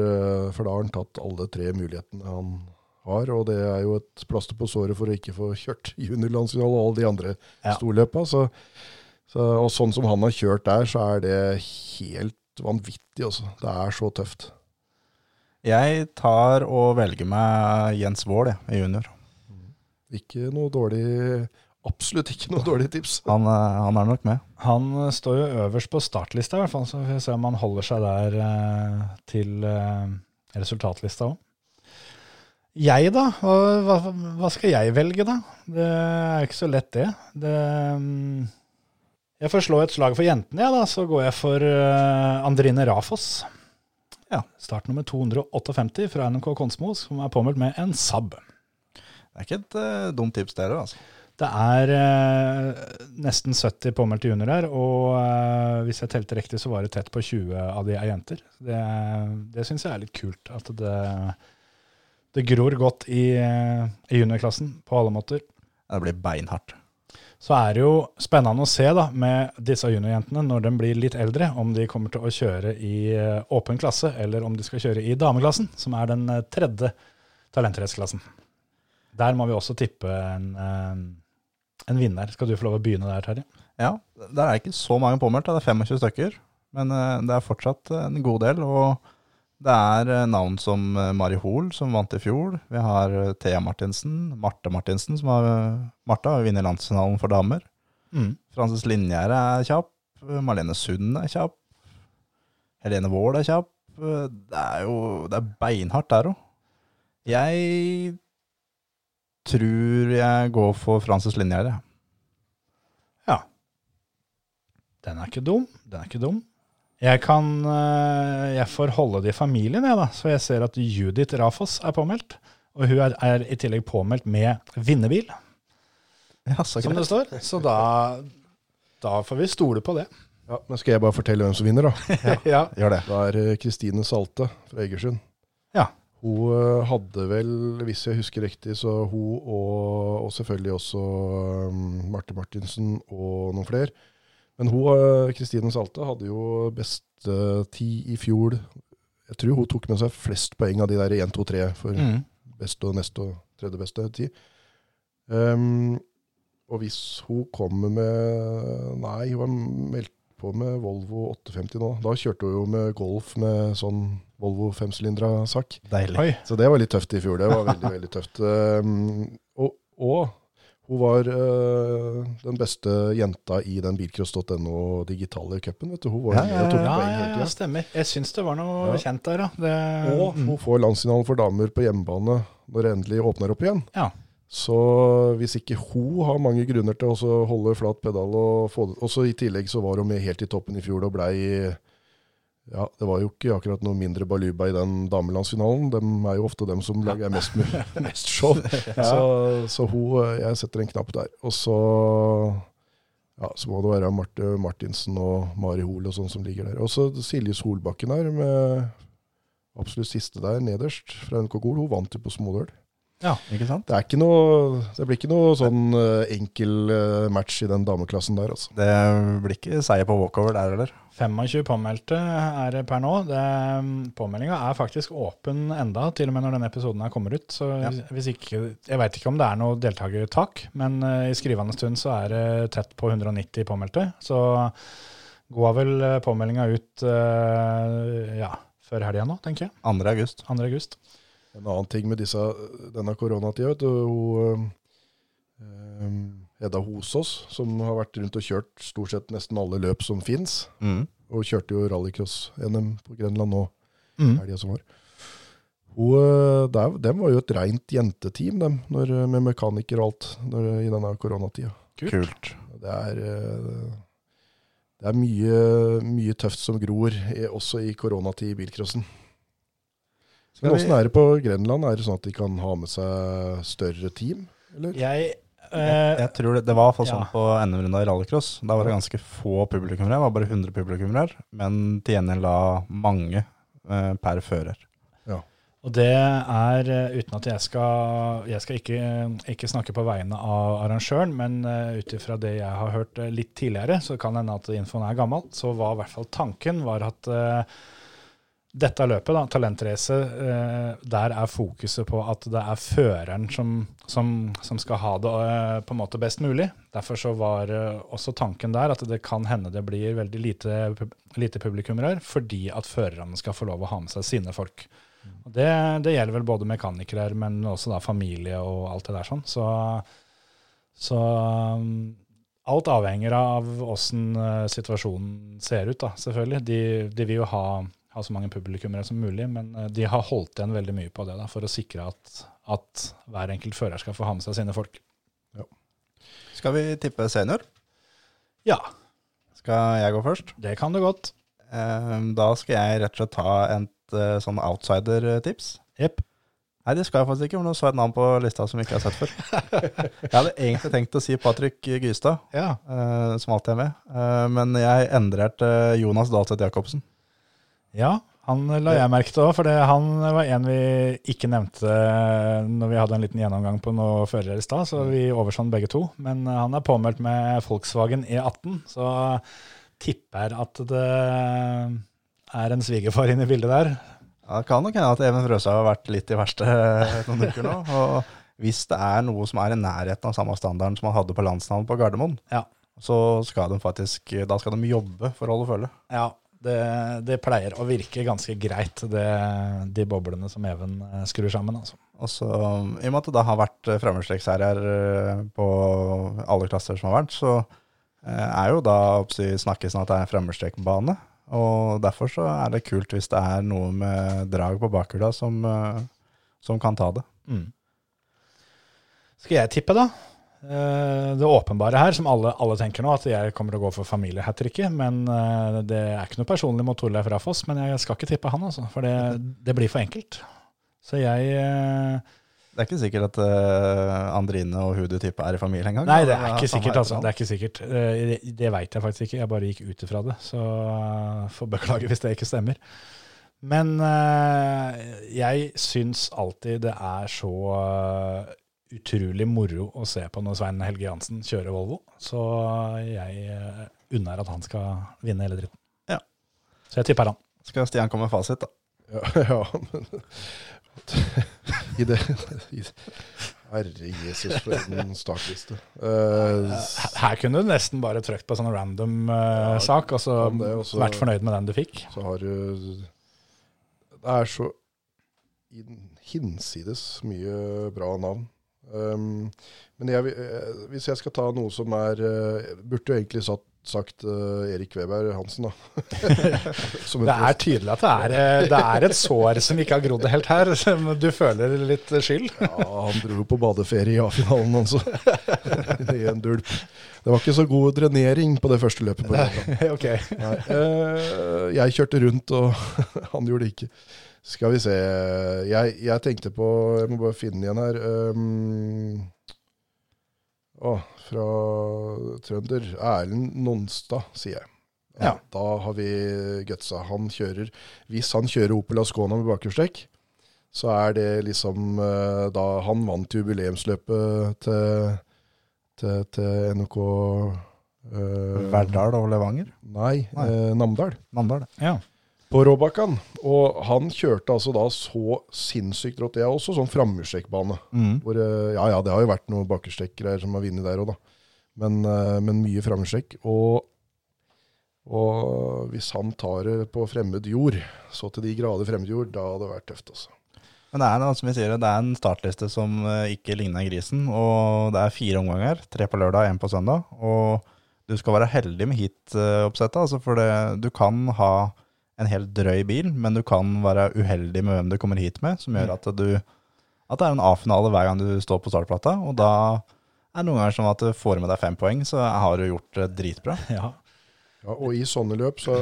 for da har han tatt alle tre mulighetene han har. Og det er jo et plaster på såret for å ikke få kjørt juniorlandsfinale og alle de andre Ja. storløpa. Så, så, og sånn som han har kjørt der, så er det helt vanvittig. Altså. Det er så tøft. Jeg tar og velger meg Jens Wold jeg, i junior. Ikke noe dårlig Absolutt ikke noe dårlig tips. Han, eh, han er nok med. Han står jo øverst på startlista, i hvert fall, så vi får se om han holder seg der eh, til eh, resultatlista òg. Jeg, da? Hva, hva, skal jeg velge, da? Det er ikke så lett, det. det mm, jeg får slå et slag for jentene, ja, da. Så går jeg for uh, Andrine Rafoss. Ja. Start nummer 258 fra NMK Konsmo, som er påmeldt med en Saab. Det er ikke et uh, dumt tips, dere. Altså. Det er eh, nesten 70 påmeldte juniorer, og eh, hvis jeg telte riktig, så var det tett på 20 av de er jenter. Det, det syns jeg er litt kult. At det, det gror godt i, eh, i juniorklassen på alle måter. Det blir beinhardt. Så er det jo spennende å se da, med disse juniorjentene når de blir litt eldre, om de kommer til å kjøre i eh, åpen klasse, eller om de skal kjøre i dameklassen, som er den eh, tredje talentraceklassen. Der må vi også tippe en, en vinner. Skal du få lov å begynne der, Terje? Ja, der er ikke så mange påmeldt, det er 25 stykker. Men eh, det er fortsatt en god del. Og det er eh, navn som eh, Mari Hoel, som vant i fjor. Vi har eh, Thea Martinsen, Marte Martinsen, som har Martha har vunnet landsfinalen for damer. Mm. Frances Linjære er kjapp. Marlene Sund er kjapp. Helene Wold er kjapp. Det er jo det er beinhardt der òg. Jeg tror jeg går for Frances Linjære. Ja. Den er ikke dum. Den er ikke dum. Jeg kan eh, Jeg får holde det i familien, jeg, da. Så jeg ser at Judith Rafoss er påmeldt. Og hun er, er i tillegg påmeldt med vinnerbil, Ja, så som det står. Så da, da får vi stole på det. Ja, men Skal jeg bare fortelle hvem som vinner, da? ja. Gjør det. Da er eh, Kristine Salte fra Egersund. Ja. Hun eh, hadde vel, hvis jeg husker riktig, så hun og, og selvfølgelig også um, Marte Martinsen og noen flere. Men hun, eh, Kristine Salte, hadde jo beste ti i fjor. Jeg tror hun tok med seg flest poeng av de der 1, 2, 3 for Mm. beste og neste og tredje beste tid. Um, og hvis hun kommer med Nei, hun har meldt på med Volvo 850 nå. Da kjørte hun jo med Golf med sånn Volvo femsylindra sak. Deilig. Oi. Så det var litt tøft i fjor. Det var veldig, veldig tøft. Um, og, og hun var eh, den beste jenta i den bilcross.no digitale cupen. vet du. Hun var Ja, med og tok Ja, poeng ja, hele ja, stemmer. Jeg syns det var noe Ja. kjent der, ja. Det, Og hun får landsfinalen for damer på hjemmebane når det endelig åpner opp igjen. Ja. Så hvis ikke hun har mange grunner til å holde flat pedal og få det Og så i tillegg så var hun med helt i toppen i fjor og blei Ja, det var jo ikke akkurat noe mindre baluba i den damelandsfinalen. De er jo ofte dem som lager mest, mest show. Så, så hun eh, Jeg setter en knapp der. Og så ja, så må det være Marte Martinsen og Mari Hoel og sånn som ligger der. Og så Silje Solbakken her med absolutt siste der, nederst, fra NK Gol. Hun vant jo på Smådøl. Ikke sant? Det, er ikke noe, det blir ikke noe sånn eh, enkel eh, match i den dameklassen der, altså. Det blir ikke seier på walkover der heller. 25 påmeldte er det per nå. Det, påmeldinga er faktisk åpen enda, til og med når denne episoden her kommer ut. Så Ja. hvis ikke, Jeg veit ikke om det er noe deltakertak, men eh, i skrivende stund så er det tett på 190 påmeldte. Så går vel eh, påmeldinga ut eh, ja, før helga nå, tenker jeg. 2. august. 2. august. En annen ting med disse, denne koronatida, vet du, hun, eh, Hedda Hosås, som har vært rundt og kjørt stort sett nesten alle løp som fins, Mm. og kjørte jo rallycross-NM på Grenland nå Mm. helga som var. Hun, eh, der, dem var jo et rent jenteteam, dem, når, med mekaniker og alt, når, i denne koronatida. Kult. Det er, eh, det er mye, mye tøft som gror, eh, også i koronatid i bilcrossen. Men åssen er det på Grenland? Er det sånn at de kan ha med seg større team? Eller? Jeg, Jeg, eh, jeg tror det, det var i hvert fall Ja. sånn på NM-runda i rallycross. Da var det ganske få publikummere, det var bare 100 publikummere, men til gjengjeld da mange eh, per fører. Og det er, eh, uten at jeg skal Jeg skal ikke, ikke snakke på vegne av arrangøren, men uh, ut ifra det jeg har hørt litt tidligere, så kan det hende at infoen er gammel, så var i hvert fall tanken var at eh, dette løpet, da, talentrace, eh, der er fokuset på at det er føreren som, som, som skal ha det eh, på en måte best mulig. Derfor så var eh, også tanken der at det kan hende det blir veldig lite, lite publikummere, fordi at førerne skal få lov å ha med seg sine folk. Det, det gjelder vel både mekanikere, men også da familie og alt det der sånn. Så, så um, alt avhenger av åssen situasjonen ser ut, da, selvfølgelig. De, de vil jo ha, ha så mange publikummere som mulig, men eh, de har holdt igjen veldig mye på det da, for å sikre at, at hver enkelt fører skal få ha med seg sine folk. Skal vi tippe senior? Ja, Skal jeg gå først? det kan du godt. Eh, da skal jeg rett og slett ta et eh, sånn outsider-tips. Jepp. Nei, det skal jeg faktisk ikke, for nå så jeg et navn på lista som jeg ikke har sett før. jeg hadde egentlig tenkt å si Patrick Gystad, Ja. som alltid er med, men jeg endrer til Jonas Dahlseth Jacobsen. Ja, han la jeg merke til òg, for han var en vi ikke nevnte når vi hadde en liten gjennomgang på noen førere i stad, så vi overså begge to. Men eh, han er påmeldt med Volkswagen E18, så tipper at det er en svigerfar inne i bildet der. Ja, det kan nok hende at Even Frøsa har vært litt i verste noen uker nå. Og hvis det er noe som er i nærheten av samme standarden som han hadde på landsnavn på Gardermoen, Ja. så skal de faktisk Da skal de jobbe for å holde følge. Ja, det, det pleier å virke ganske greit, det, de boblene som Even eh, skrur sammen. altså. Og så, I og med at det da har vært fremmedstreksherrer eh, på alle klasser som har vært, så eh, er jo da oppsi, snakkes om at det er en fremmedstrekbane. Og derfor så er det kult hvis det er noe med drag på bakhjula som, eh, som kan ta det. Mm. Skal jeg tippe, da? Eh, Det åpenbare her, som alle, alle tenker nå, at jeg kommer til å gå for familiehattricket. Men eh, det er ikke noe personlig mot Torleif Rafoss, men jeg skal ikke tippe han, altså. For det, det blir for enkelt. Så jeg eh, Det er ikke sikkert at uh, Andrine og hun du tipper er i familie engang. Nei, det er ikke sikkert, altså. Det er ikke sikkert. Det, det veit jeg faktisk ikke. Jeg bare gikk ut ifra det. Så uh, får beklage hvis det ikke stemmer. Men jeg syns alltid det er så utrolig moro å se på når Svein Helge Jansen kjører Volvo. Så jeg uh, unner at han skal vinne hele dritten. Ja. Så jeg tipper han. Skal Stian komme med fasit, da? Ja, ja men I det Herre Jesus, for en startliste. Uh, Her- Her kunne du nesten bare trykt på sånn random eh, sak, og så kan det, og så- vært fornøyd med den du fikk. så har du Det er så hinsides mye bra navn. Um, men jeg, eh, hvis jeg skal ta noe som er eh, Burde jo egentlig satt, sagt uh, Erik Weber Hansen, da. Det er tydelig at det er, det er et sår som ikke har grodd helt her. som Du føler litt skyld. Ja, han dro på badeferie i A-finalen altså. I en dulp. Det var ikke så god drenering på det første løpet. på Grønland. ok. Nei, uh, jeg kjørte rundt, og han gjorde det ikke. Skal vi se Jeg, jeg tenkte på Jeg må bare finne den igjen her. Um, å, fra trønder. Erlend Nonstad, sier jeg. Ja. Da har vi gutsa. Han kjører Hvis han kjører Opel Ascona med bakhjulstrekk, så er det liksom eh, da Han vant jubileumsløpet til, til, til NOK eh, Verdal og Levanger? Nei, Nei. Eh, Namdal. Namdal. Ja. På Råbakkan. Og han kjørte altså da så sinnssykt rått. Det er også sånn framhjulstrekkbane. Mm. Hvor, eh, ja ja, det har jo vært noen bakhjulstrekkgreier som har vunnet der òg, da. Men, eh, men mye framhjulstrekk. Og, og hvis han tar det på fremmed jord, så til de grader fremmed jord, da hadde det vært tøft, altså. Men det er, noe som vi sier, det er en startliste som eh, ikke ligner grisen. Og det er fire omganger. Tre på lørdag, én på søndag. Og du skal være heldig med heat-oppsettet. Altså for det, du kan ha en helt drøy bil, men du kan være uheldig med hvem du kommer hit med, som gjør at, du, at det er en A-finale hver gang du står på startplata. Og da er Det er noen ganger som at du får med deg fem poeng, så har du gjort det dritbra. Ja. Ja, og i sånne løp så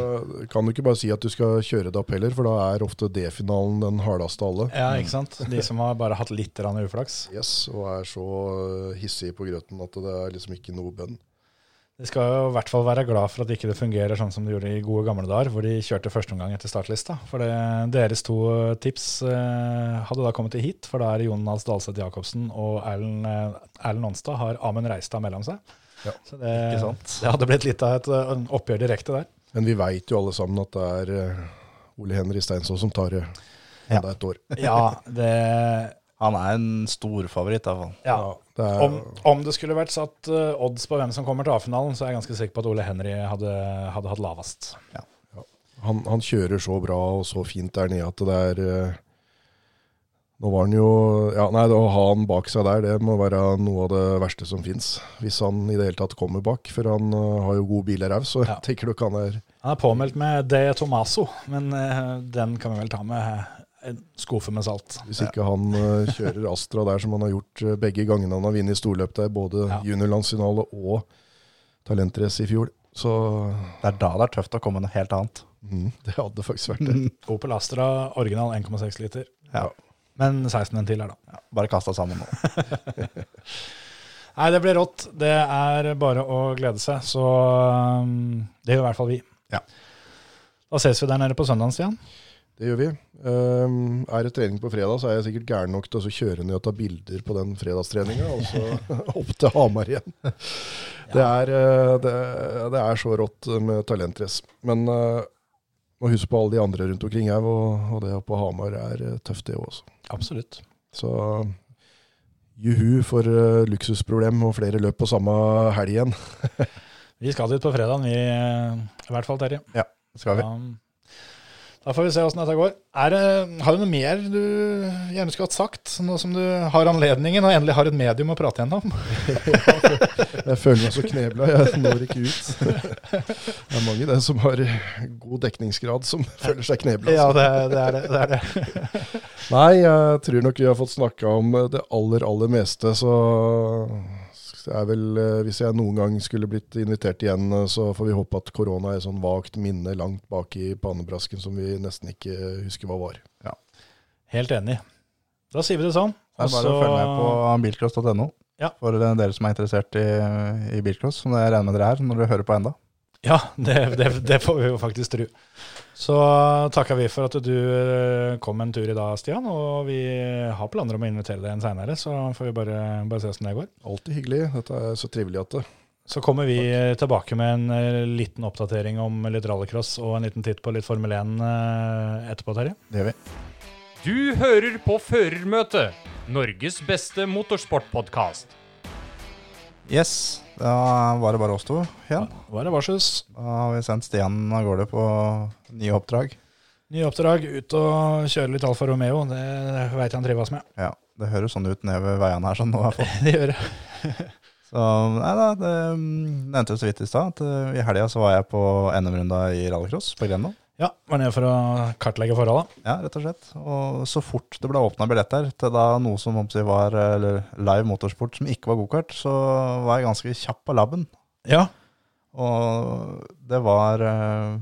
kan du ikke bare si at du skal kjøre det opp heller, for da er ofte D-finalen den hardeste av alle. ja, ikke sant. De som har bare hatt litt uflaks. Yes, og er så hissige på grøten at det er liksom ikke noe bønn. De skal jo i hvert fall være glad for at ikke det fungerer sånn som det gjorde i gode gamle dager, hvor de kjørte første omgang etter startlista. For det, deres to tips eh, hadde da kommet til hit, for da er Jonas Dahlseth Jacobsen og Erlend eh, Onstad har Amund Reistad mellom seg. Ja, Så det, ikke sant? det hadde blitt litt av et eh, oppgjør direkte der. Men vi veit jo alle sammen at det er eh, Ole Henry Steinsvold som tar det Ja. enda et år. Ja, det Han er en storfavoritt, iallfall. ja. ja er, Om, om det skulle vært satt eh, odds på hvem som kommer til A-finalen, så er jeg ganske sikker på at Ole Henry hadde, hadde hatt lavest. han, han kjører så bra og så fint der nede at det er eh, Nå var han jo ja, Nei, det å ha han bak seg der, det må være noe av det verste som fins. Hvis han i det hele tatt kommer bak, for han uh, har jo god bil i ræv, så Ja. tenker du ikke han er Han er påmeldt med De Tomaso, men den kan vi vel ta med en skuffe med salt. Hvis ikke han uh, kjører Astra der som han har gjort uh, begge gangene han har vunnet storløp der, både Ja. juniorlandsfinale og talentrace i fjor. Så Det er da det er tøft å komme noe helt annet. mm, det hadde faktisk vært det. Opel Astra original 1,6 liter. Ja. Men 16 ventiler, da. Ja, bare kasta sammen nå. Nei, det blir rått. Det er bare å glede seg. Så um, det gjør i hvert fall vi. Ja. Da ses vi der nede på søndag, Stian. Det gjør vi. Um, er det trening på fredag, så er jeg sikkert gæren nok til å kjøre ned og ta bilder på den fredagstreninga, og så opp til Hamar igjen. Det, er, eh, det, det er så rått med talentrace. Men uh, må huske på alle de andre rundt omkring her, og, og det på Hamar er eh, tøft, det også. Absolutt. Så juhu for uh, luksusproblem og flere løp på samme helg igjen. Vi skal dit på fredagen, vi. I hvert fall, Terje. Ja, skal vi. Da, da får vi se åssen dette går. Er det, har du noe mer du gjerne skulle hatt sagt, nå som du har anledningen og endelig har et medium å prate gjennom? Jeg føler meg så knebla, jeg når ikke ut. Det er mange det som har god dekningsgrad som føler seg knebla. Ja, det, det er det. det, er det. Nei, jeg tror nok vi har fått snakka om det aller, aller meste, så er vel, eh, hvis jeg noen gang skulle blitt invitert igjen, eh, så får vi håpe at korona er et sånn vagt minne langt bak i pannebrasken som vi nesten ikke husker hva var. Helt enig. Da sier vi det sånn. Det er bare å følge med på bilcross.no Ja. for eh, dere som er interessert i, i bilcross, som jeg regner med dere er når dere hører på enda. Ja, det, det, det får vi jo faktisk tro. Så takker vi for at du eh, kom en tur i dag, Stian. Og vi har planer om å invitere deg igjen seinere, så får vi bare, bare se åssen det går. Alltid hyggelig. Dette er så trivelig at det Så kommer vi tilbake med en eh, liten oppdatering om litt rallycross og en liten titt på litt Formel 1 eh, etterpå, Terje. Det gjør vi. Du hører på Førermøtet, Norges beste motorsportpodkast. Yes, da var det bare oss to igjen. Da har vi sendt Stian av gårde på nye oppdrag. Nye oppdrag, ut og kjøre litt Alfa Romeo. Det veit jeg han trives med. Ja, det høres sånn ut nede ved veiene her sånn nå i hvert fall. Det gjør det. Så nei da, det mm, nevnte jo så vidt i stad at eh, i helga så var jeg på NM-runda i rallycross på Grenland. Ja, var nede for å kartlegge forholda. Ja, rett og slett. Og så fort det ble åpna billetter til da noe som var eh, live motorsport som ikke var gokart, så var jeg ganske kjapp på labben. Ja. Og det var eh,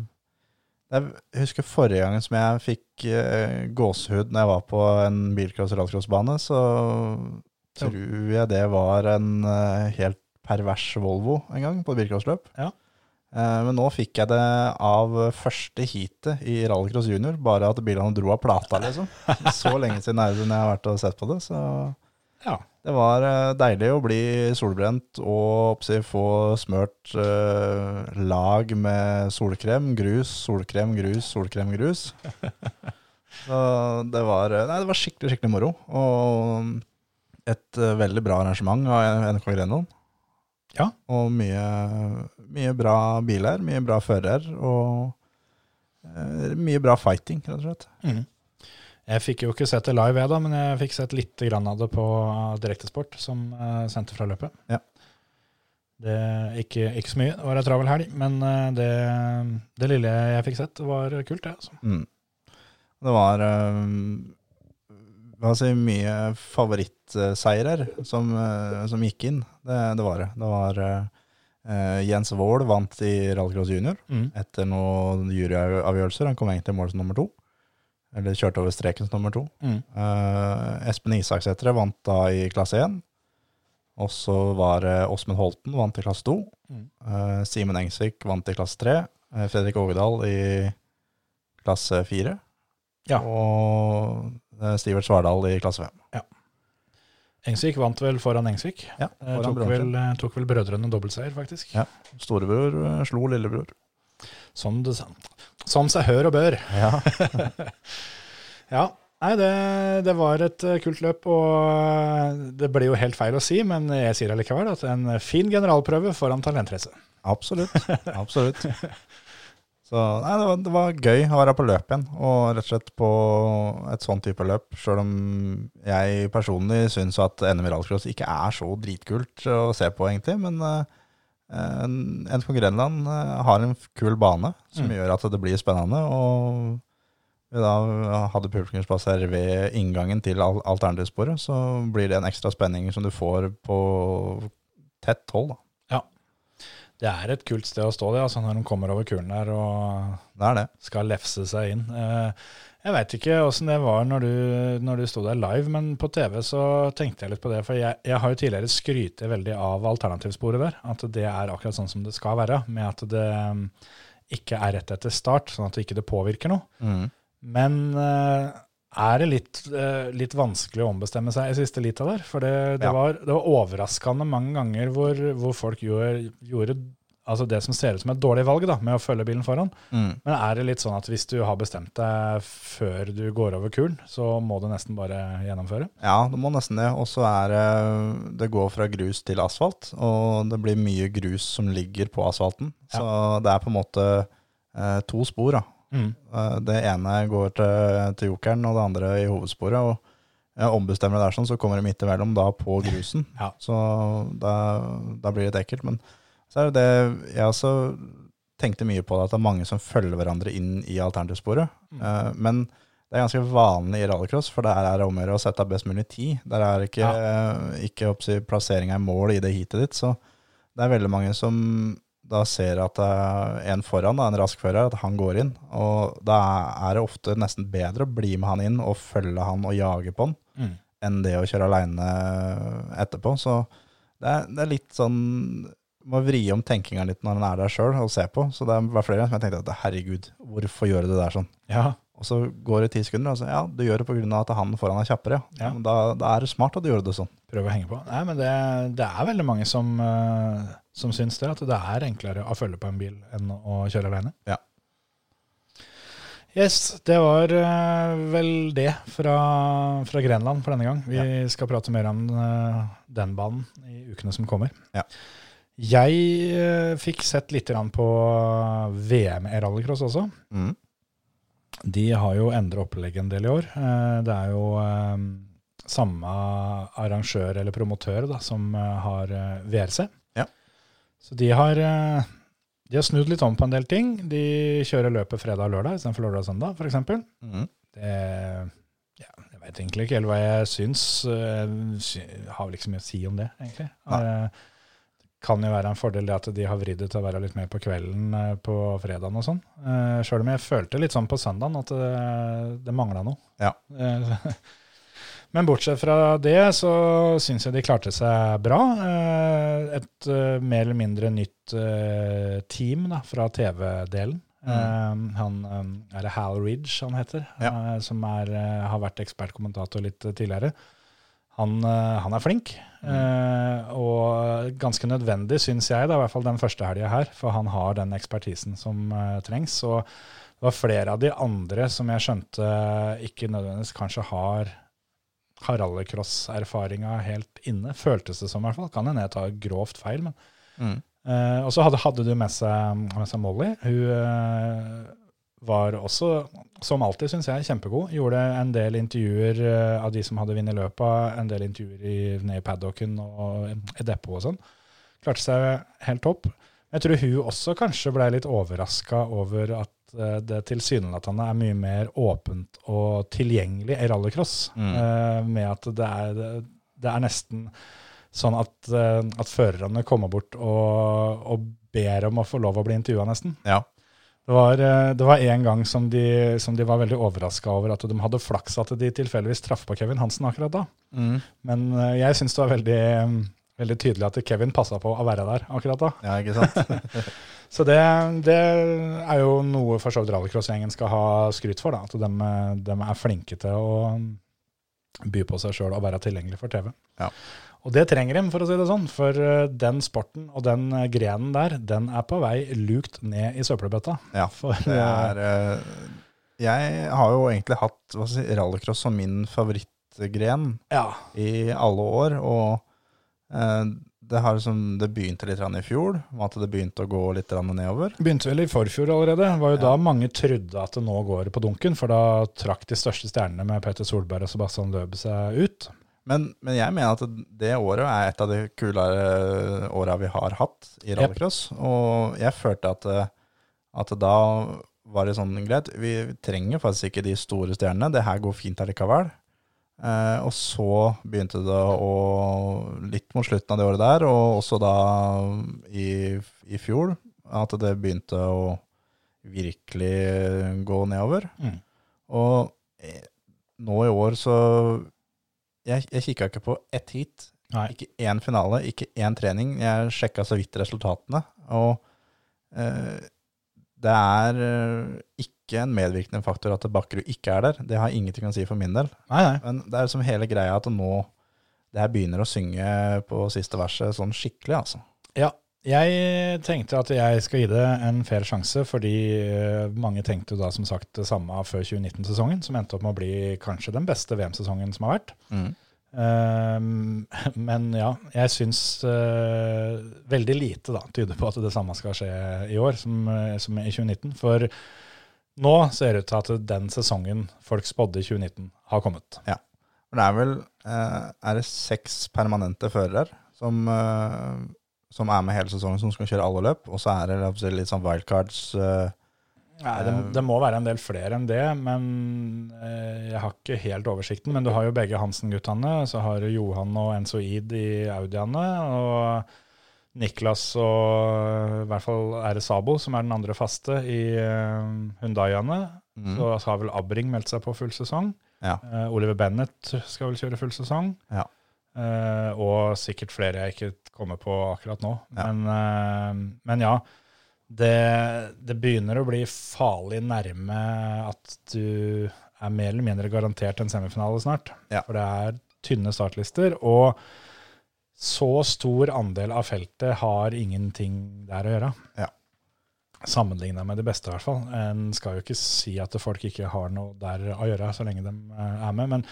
Jeg husker forrige gangen som jeg fikk eh, gåsehud når jeg var på en bilcross-rallcrossbane, så tror jeg det var en helt pervers Volvo en gang på bilcrossløp. Ja. Eh, Men nå fikk jeg det av første heatet i Rallycross Junior, bare at bilene dro av plata, liksom. Så lenge siden det jeg har vært og sett på det, så ja. det var eh, deilig å bli solbrent og oppsi, få smørt eh, lag med solkrem, grus, solkrem, grus, solkrem, grus. Så det var, nei, det var skikkelig, skikkelig moro. Og et veldig bra arrangement av NK Grenland. Ja. Og mye, mye bra biler, mye bra fører, og eh, mye bra fighting, rett og slett. Mm. Jeg fikk jo ikke sett det live, jeg da, men jeg fikk sett litt av det på Direktesport, som uh, sendte fra løpet. Ja. Det, ikke, ikke så mye, det var ei travel helg, men eh, det, det lille jeg fikk sett, var kult, det. Altså. Mm. Det var hva si, mye favorittseirer som, eh, som gikk inn. Det, det var det. Det var Uh, Jens Wold vant i Rallycross Junior Mm. etter noen juryavgjørelser. Han kom egentlig til mål som nummer to. Eller kjørte over streken som nummer to. Mm. Uh, Espen Isaksetre vant da i klasse 1. Og så var det Åsmund Holten vant i klasse 2. Mm. Simen Engsvik vant i klasse 3. Eh, Fredrik Ågedal i klasse 4. Ja. Og Stivert Svardal i klasse 5. Engsvik vant vel foran Engsvik. Ja, Eh, foran tok, vel, eh, tok vel brødrene dobbeltseier, faktisk. Ja. Storebror eh, slo lillebror. Som, det, som seg hør og bør. Ja. Ja, nei, det, det var et kult løp, og det blir jo helt feil å si, men jeg sier allikevel at en fin generalprøve foran talentrace. Absolutt. Absolutt. Så nei, det, var, det var gøy å være på løp igjen, og rett og slett på et sånn type løp. Sjøl om jeg personlig syns at NM i rallcross ikke er så dritkult å se på, egentlig. Men uh, en NFK Grenland eh, har en kul bane som Mm. gjør at det blir spennende. Og vi da hadde publikumsplasser ved inngangen til alternativsporet, så blir det en ekstra spenning som du får på tett hold. da. Det er et kult sted å stå det, altså når de kommer over kulen der og Det er det. skal lefse seg inn. Eh, Jeg veit ikke åssen det var når du, når du sto der live, men på TV så tenkte jeg litt på det. For jeg, jeg har jo tidligere skrytt veldig av alternativsporet der. At det er akkurat sånn som det skal være, med at det mm, ikke er rett etter start, sånn at det ikke påvirker noe. Mm. Men eh, er det litt, eh, litt vanskelig å ombestemme seg i siste lita der? For det, det, Ja. var, det var overraskende mange ganger hvor, hvor folk gjorde, gjorde altså det som ser ut som et dårlig valg, da, med å følge bilen foran. Mm. Men er det litt sånn at hvis du har bestemt deg før du går over kulen, så må du nesten bare gjennomføre? Ja, det må nesten det. Og så er det Det går fra grus til asfalt, og det blir mye grus som ligger på asfalten. Så det er på en måte eh, to spor, da. Eh, Det ene går til, til jokeren, og det andre i hovedsporet. Og jeg ombestemmer det der sånn, så kommer det midt imellom da på grusen. Ja. Så da, da blir det litt ekkelt. Men så er det det Jeg også tenkte mye på det, at det er mange som følger hverandre inn i alternativsporet. Mm. men det er ganske vanlig i rallycross, for der er det om å gjøre å sette best mulig tid. Der er ikke, ikke oppsi, plassering av mål i det heatet ditt. Så det er veldig mange som da ser at er en foran, da, en raskfører, at han går inn. Og da er det ofte nesten bedre å bli med han inn og følge han og jage på han, Mm. enn det å kjøre aleine etterpå. Så det er, det er litt sånn Må vri om tenkinga litt når han er der sjøl og ser på. Så det var flere ganger som jeg tenkte at herregud, hvorfor gjør du det der sånn? Ja. Og så går det ti sekunder, og så ja, du gjør det pga. at han foran er kjappere. Ja. Ja. Da, da er det smart at du gjør det sånn. Prøve å henge på. Nei, men det, det er veldig mange som, uh, som syns det, at det er enklere å følge på en bil enn å kjøre alene. Ja. Yes, det var uh, vel det fra, fra Grenland for denne gang. Vi skal prate mer om uh, den banen i ukene som kommer. Ja. Jeg fikk sett litt på VM i rallycross også. Mm. De har jo endret opplegget en del i år. Det er jo samme arrangør eller promotør da, som eh, har eh, VRC. Ja. Så de har, eh, de har snudd litt om på en del ting. De kjører løpet fredag og lørdag istedenfor lørdag og søndag, f.eks. Mm. Det ja, Jeg vet egentlig ikke helt hva jeg syns. Jeg Har vel ikke så mye å si om det, egentlig. Eh, kan jo være en fordel det at de har vridd det til å være litt mer på kvelden på fredagen og sånn. Sjøl om jeg følte litt sånn på søndagen at det, det mangla noe. Ja. Men bortsett fra det, så syns jeg de klarte seg bra. Eh, Et eh, mer eller mindre nytt eh, team da, fra TV-delen. Mm. Han er det Hal Ridge han heter, Ja. som er, har vært ekspertkommentator litt tidligere. Han, han er flink, eh, og ganske nødvendig, syns jeg, da, i hvert fall den første helga her. For han har den ekspertisen som trengs. Og det var flere av de andre som jeg skjønte ikke nødvendigvis kanskje har har rallycross-erfaringa helt inne, føltes det som i hvert fall. Kan hende jeg tar grovt feil, men Mm. uh, og så hadde, hadde du med seg, med seg Molly. Hun uh, var også, som alltid, syns jeg, kjempegod. Gjorde en del intervjuer uh, av de som hadde vunnet løpet, en del intervjuer i, nede i paddocken og i depotet og sånn. Klarte seg helt topp. Jeg tror hun også kanskje ble litt overraska over at det tilsynelatende er mye mer åpent og tilgjengelig i rallycross. Mm. eh, Med at det er, det er nesten sånn at, eh, at førerne kommer bort og, og ber om å få lov å bli intervjua, nesten. Ja. Det var, eh, det var en gang som de, som de var veldig overraska over at de hadde flaks at de tilfeldigvis traff på Kevin Hansen akkurat da. Mm. Men eh, jeg syns det var veldig, veldig tydelig at Kevin passa på å være der akkurat da. ja, ikke sant? Så det, det er jo noe for så vidt rallycrossgjengen skal ha skryt for. da, At de, de er flinke til å by på seg sjøl og være tilgjengelig for TV. Ja. Og det trenger de, for å si det sånn. For eh, den sporten og den eh, grenen der, den er på vei lukt ned i søppelbøtta. Ja, For, det er eh, Jeg har jo egentlig hatt si, rallycross som min favorittgren ja, i alle år, og det, har liksom, det begynte litt i fjor, med at det begynte å gå litt nedover. Begynte vel i forfjor allerede. Det var jo Ja. da mange trodde at det nå går på dunken, for da trakk de største stjernene med Petter Solberg og Sebastian Løbe seg ut. Men, men jeg mener at det året er et av de kulere åra vi har hatt i rallycross. Og jeg følte at, eh, at da var det sånn greit, vi trenger faktisk ikke de store stjernene. Det her går fint allikevel. Eh, og så begynte det å Litt mot slutten av det året der, og også da i, i fjor, at det begynte å virkelig gå nedover. Mm. Og eh, nå i år så Jeg, jeg kikka ikke på ett heat. Nei. Ikke én finale, ikke én trening. Jeg sjekka så vidt resultatene. Og eh, det er eh, ikke en medvirkende faktor at Bakkerud ikke er der. Det har ingenting å si for min del. Nei, nei. Men det er som hele greia at nå det her begynner å synge på siste verset sånn skikkelig, altså. Ja, jeg tenkte at jeg skal gi det en fair sjanse, fordi eh, mange tenkte da som sagt det samme før 2019-sesongen, som endte opp med å bli kanskje den beste VM-sesongen som har vært. Ehm, men ja, jeg syns uh, veldig lite da, tyder på at det samme skal skje i år som, eh, som i 2019. For nå ser det ut til at den sesongen folk spådde i 2019, har kommet. Ja. For det er vel eh, Er det seks permanente førere som, eh, som er med hele sesongen, som skal kjøre alle løp? Og så er det litt sånn wildcards. eh, Nei, det, det må være en del flere enn det, men jeg har ikke helt oversikten. Men du har jo begge Hansen-guttene, så har du Johan og Enzo Id i Audiene, og Niklas og i hvert fall er det Sabo, som er den andre faste, i uh, Hundaiene. mm. Så har vel Abring meldt seg på full sesong. Ja. Uh, Oliver Bennett skal vel kjøre full sesong. Ja. Uh, og sikkert flere jeg ikke kommer på akkurat nå. Ja. Men, uh, men ja, det, det begynner å bli farlig nærme at du er mer eller mindre garantert en semifinale snart. Ja. For det er tynne startlister, og så stor andel av feltet har ingenting der å gjøre. Ja. Sammenligna med de beste, i hvert fall. En skal jo ikke si at folk ikke har noe der å gjøre, så lenge de eh, er med. Men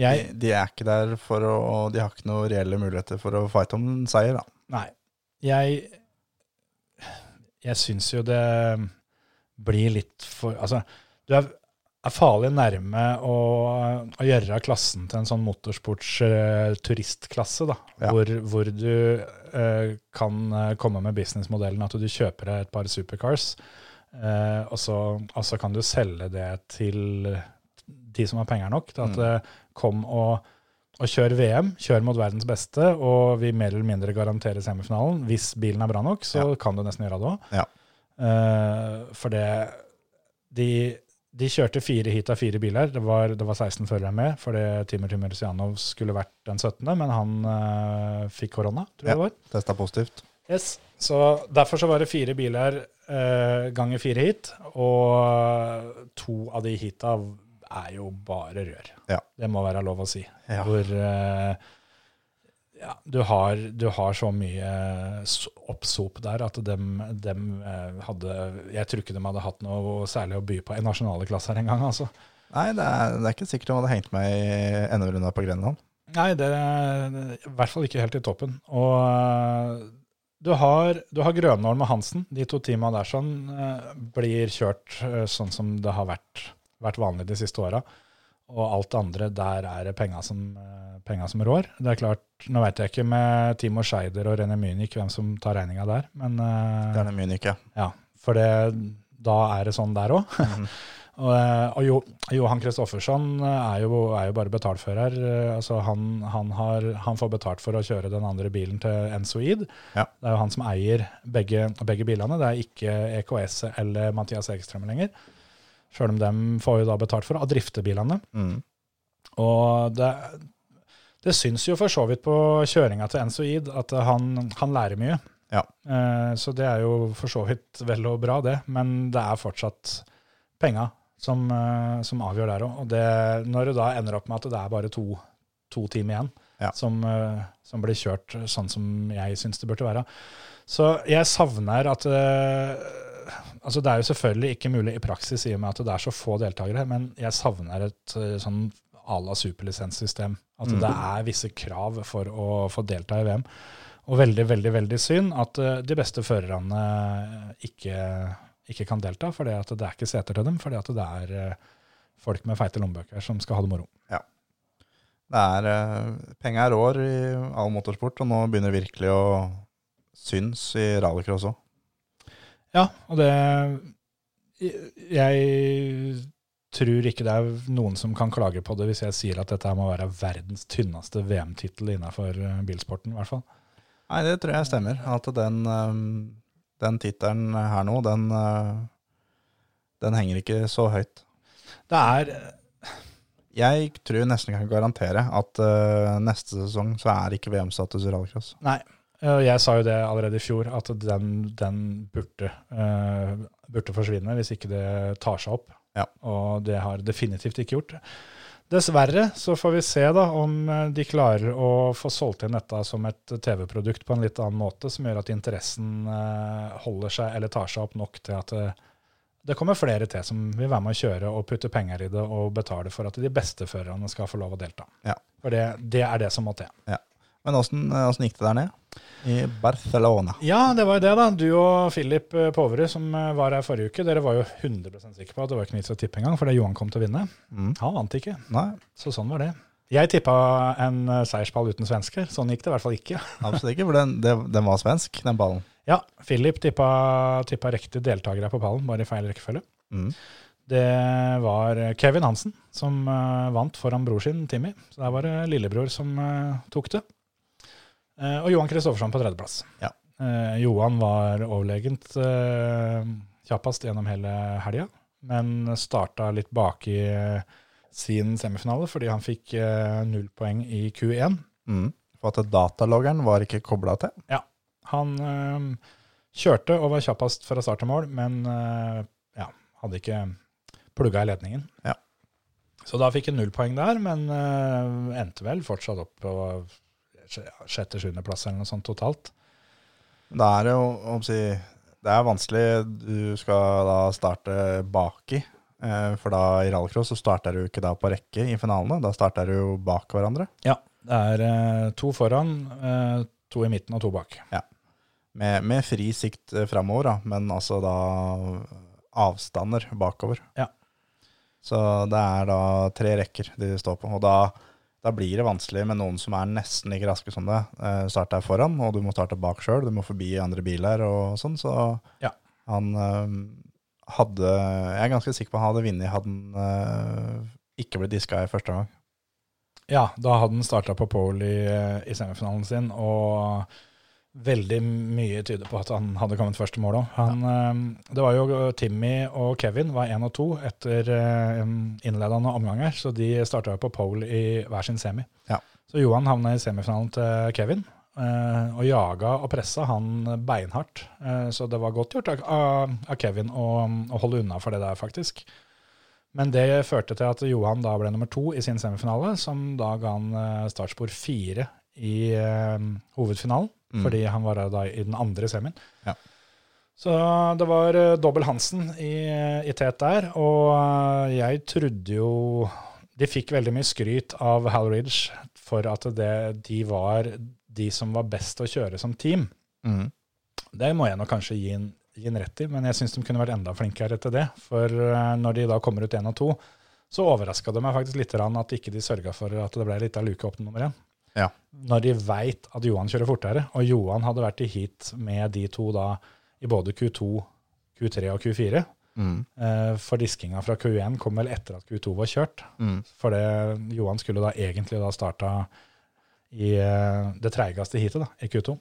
jeg, de, de er ikke der for å De har ikke noen reelle muligheter for å fighte om en seier, da. Nei. Jeg Jeg syns jo det blir litt for Altså, du er, er farlig nærme å, å gjøre klassen til en sånn motorsports-turistklasse, da. Ja. Hvor, hvor du eh, kan eh, komme med businessmodellen at du kjøper deg et par supercars, eh, og, så, og så kan du selge det til de som har penger nok. Til at Mm. eh, kom og og kjør VM, kjør mot verdens beste, og vi mer eller mindre garanterer semifinalen. Hvis bilen er bra nok, så kan du nesten gjøre det òg. Ja. for det de, de kjørte fire hit av fire biler. Det var, det var 16 førere med, fordi Timur Timursianov skulle vært den 17., men han eh, fikk korona, tror jeg Ja. det var. Testa positivt. Yes. Så derfor så var det fire biler eh, ganger fire hit, og to av de hita er jo bare rør. Ja. Det må være lov å si. Ja. Hvor eh, ja, du, har, du har så mye oppsop der at dem, dem eh, hadde Jeg tror ikke de hadde hatt noe særlig å by på i nasjonale klasser engang, altså. Nei, det er, det er ikke sikkert de hadde hengt meg i NM-runda på Grenland. Nei, det er i hvert fall ikke helt i toppen. Og du har, du har Grønholm og Hansen. De to teama der sånn eh, blir kjørt eh, sånn som det har vært, vært vanlig de siste åra. Og alt det andre, der er det penga som, eh, penga som rår. Det er klart, Nå vet jeg ikke med Timo Scheider og René Munich hvem som tar regninga der, men eh, er Munich, ja. ja, for det, da er det sånn der òg. Og, eh, og jo, Johan Kristoffersson er er jo bare betalfører. Altså han, han, har, han får betalt for å kjøre den andre bilen til Ensoid. Ja. Det er jo han som eier begge, begge bilene. Det er ikke EKS eller Mathias Ekstrøm lenger. Sjøl om de får jo da betalt for å drifte bilene. Mm. Og det, det syns jo for så vidt på kjøringa til Enzoid at han, han lærer mye. Ja. Eh, Så det er jo for så vidt vel og bra, det. Men det er fortsatt penga som, eh, som avgjør der òg. Og det, når det da ender opp med at det er bare to, to timer igjen Ja. som, eh, som blir kjørt sånn som jeg syns det burde være. Så jeg savner at eh, Altså Det er jo selvfølgelig ikke mulig i praksis i og med at det er så få deltakere, men jeg savner et eh, sånn à la superlisenssystem. At Mm. det er visse krav for å få delta i VM. Og veldig, veldig veldig synd at eh, de beste førerne ikke, ikke kan delta, for det er ikke seter til dem. Fordi at det er eh, folk med feite lommebøker som skal ha det moro. Det er Penger er rår i all motorsport, og nå begynner det virkelig å synes i rallycross òg. Ja, og det Jeg tror ikke det er noen som kan klage på det hvis jeg sier at dette må være verdens tynneste VM-tittel innenfor eh, bilsporten, i hvert fall. Nei, det tror jeg stemmer. At den, eh, den tittelen her nå, den, eh, den henger ikke så høyt. Det er Jeg tror nesten jeg kan garantere at eh, neste sesong så er ikke VM-status i rallycross. Nei. Eh, Jeg sa jo det allerede i fjor, at den, den burde, uh, burde forsvinne hvis ikke det tar seg opp. Ja. Og det har definitivt ikke gjort. Dessverre så får vi se da om eh, de klarer å få solgt inn dette som et TV-produkt på en litt annen måte, som gjør at interessen uh, holder seg eller tar seg opp nok til at uh, det kommer flere til som vil være med å kjøre og putte penger i det og betale for at de beste førerne skal få lov å delta. Ja. For det, det er det som må til. Men åssen gikk det der nede? I Barcelona. Ja, det var jo det, da. Du og Philip Povre som eh, var her forrige uke, dere var jo 100 sikre på at det var ikke vits å tippe engang, fordi Johan kom til å vinne. Mm. Han vant ikke, Nei, så sånn var det. Jeg tippa en seiersball seierspall uten svensker. Sånn gikk det i hvert fall ikke. absolutt ikke, for den, den var svensk, den ballen. Ja, Philip tippa, tippa riktig deltakere på pallen, bare i feil rekkefølge. Mm. Det var Kevin Hansen som uh, vant foran bror sin, Timmy. Så der var det lillebror som uh, tok det. Eh, og Johan Kristoffersson på tredjeplass. Ja. Eh, Johan var overlegent uh, kjappest gjennom hele helga, men starta litt bak i eh, sin semifinale fordi han fikk eh, null poeng i Q1. Mm. For at dataloggeren var ikke kobla til. Ja. Han eh, kjørte og var kjappest fra start til mål, men eh, ja, hadde ikke plugga i ledningen. Ja. Så da fikk han null poeng der, men eh, endte vel fortsatt opp på sjette-sjuendeplass eller noe sånt totalt. Da er det jo om si, Det er vanskelig. Du skal da starte baki. eh, For da i rallycross så starter du ikke da på rekke i finalene. Da starter du bak hverandre. Ja, det er eh, to foran, eh, to i midten og to bak. Med, med fri sikt framover, da, men altså da avstander bakover. Ja. Så det er da tre rekker de står på. Og da, da blir det vanskelig med noen som er nesten like raske som det. Eh, deg foran, og du må starte bak sjøl. Du må forbi andre biler og sånn. Så Ja. han eh, hadde Jeg er ganske sikker på han hadde vunnet hadde han eh, ikke blitt diska i første gang. Ja, da hadde han starta på pole i, i semifinalen sin, og veldig mye tyder på at han hadde kommet først til mål òg. Det var jo Timmy og Kevin var én og to etter eh, innledende omganger, så de starta på pole i hver sin semi. Ja. Så Johan havna i semifinalen til Kevin, eh, og jaga og pressa han beinhardt. Eh, Så det var godt gjort av, av Kevin å, å holde unna for det der, faktisk. Men det førte til at Johan da ble nummer to i sin semifinale, som da ga han eh, startspor fire i eh, hovedfinalen, Mm. fordi han var da i den andre semien. Ja. Så det var uh, dobbel Hansen i, i tet der, og eh, jeg trodde jo De fikk veldig mye skryt av Hal Ridge for at det, de var de som var best å kjøre som team. Mm. Det må jeg nok kanskje gi en, gi en rett i, men jeg syns de kunne vært enda flinkere til det. For eh, når de da kommer ut én og to, så overraska det meg faktisk litt at ikke de sørga for at det ble litt av luke opp til nummer én. Ja. Når de veit at Johan kjører fortere, og Johan hadde vært i heat med de to da i både Q2, Q3 og Q4, Mm. Eh, for diskinga fra Q1 kom vel etter at Q2 var kjørt. Mm. For det, Johan skulle da egentlig da starta i eh, det treigeste heatet, da, i Q2.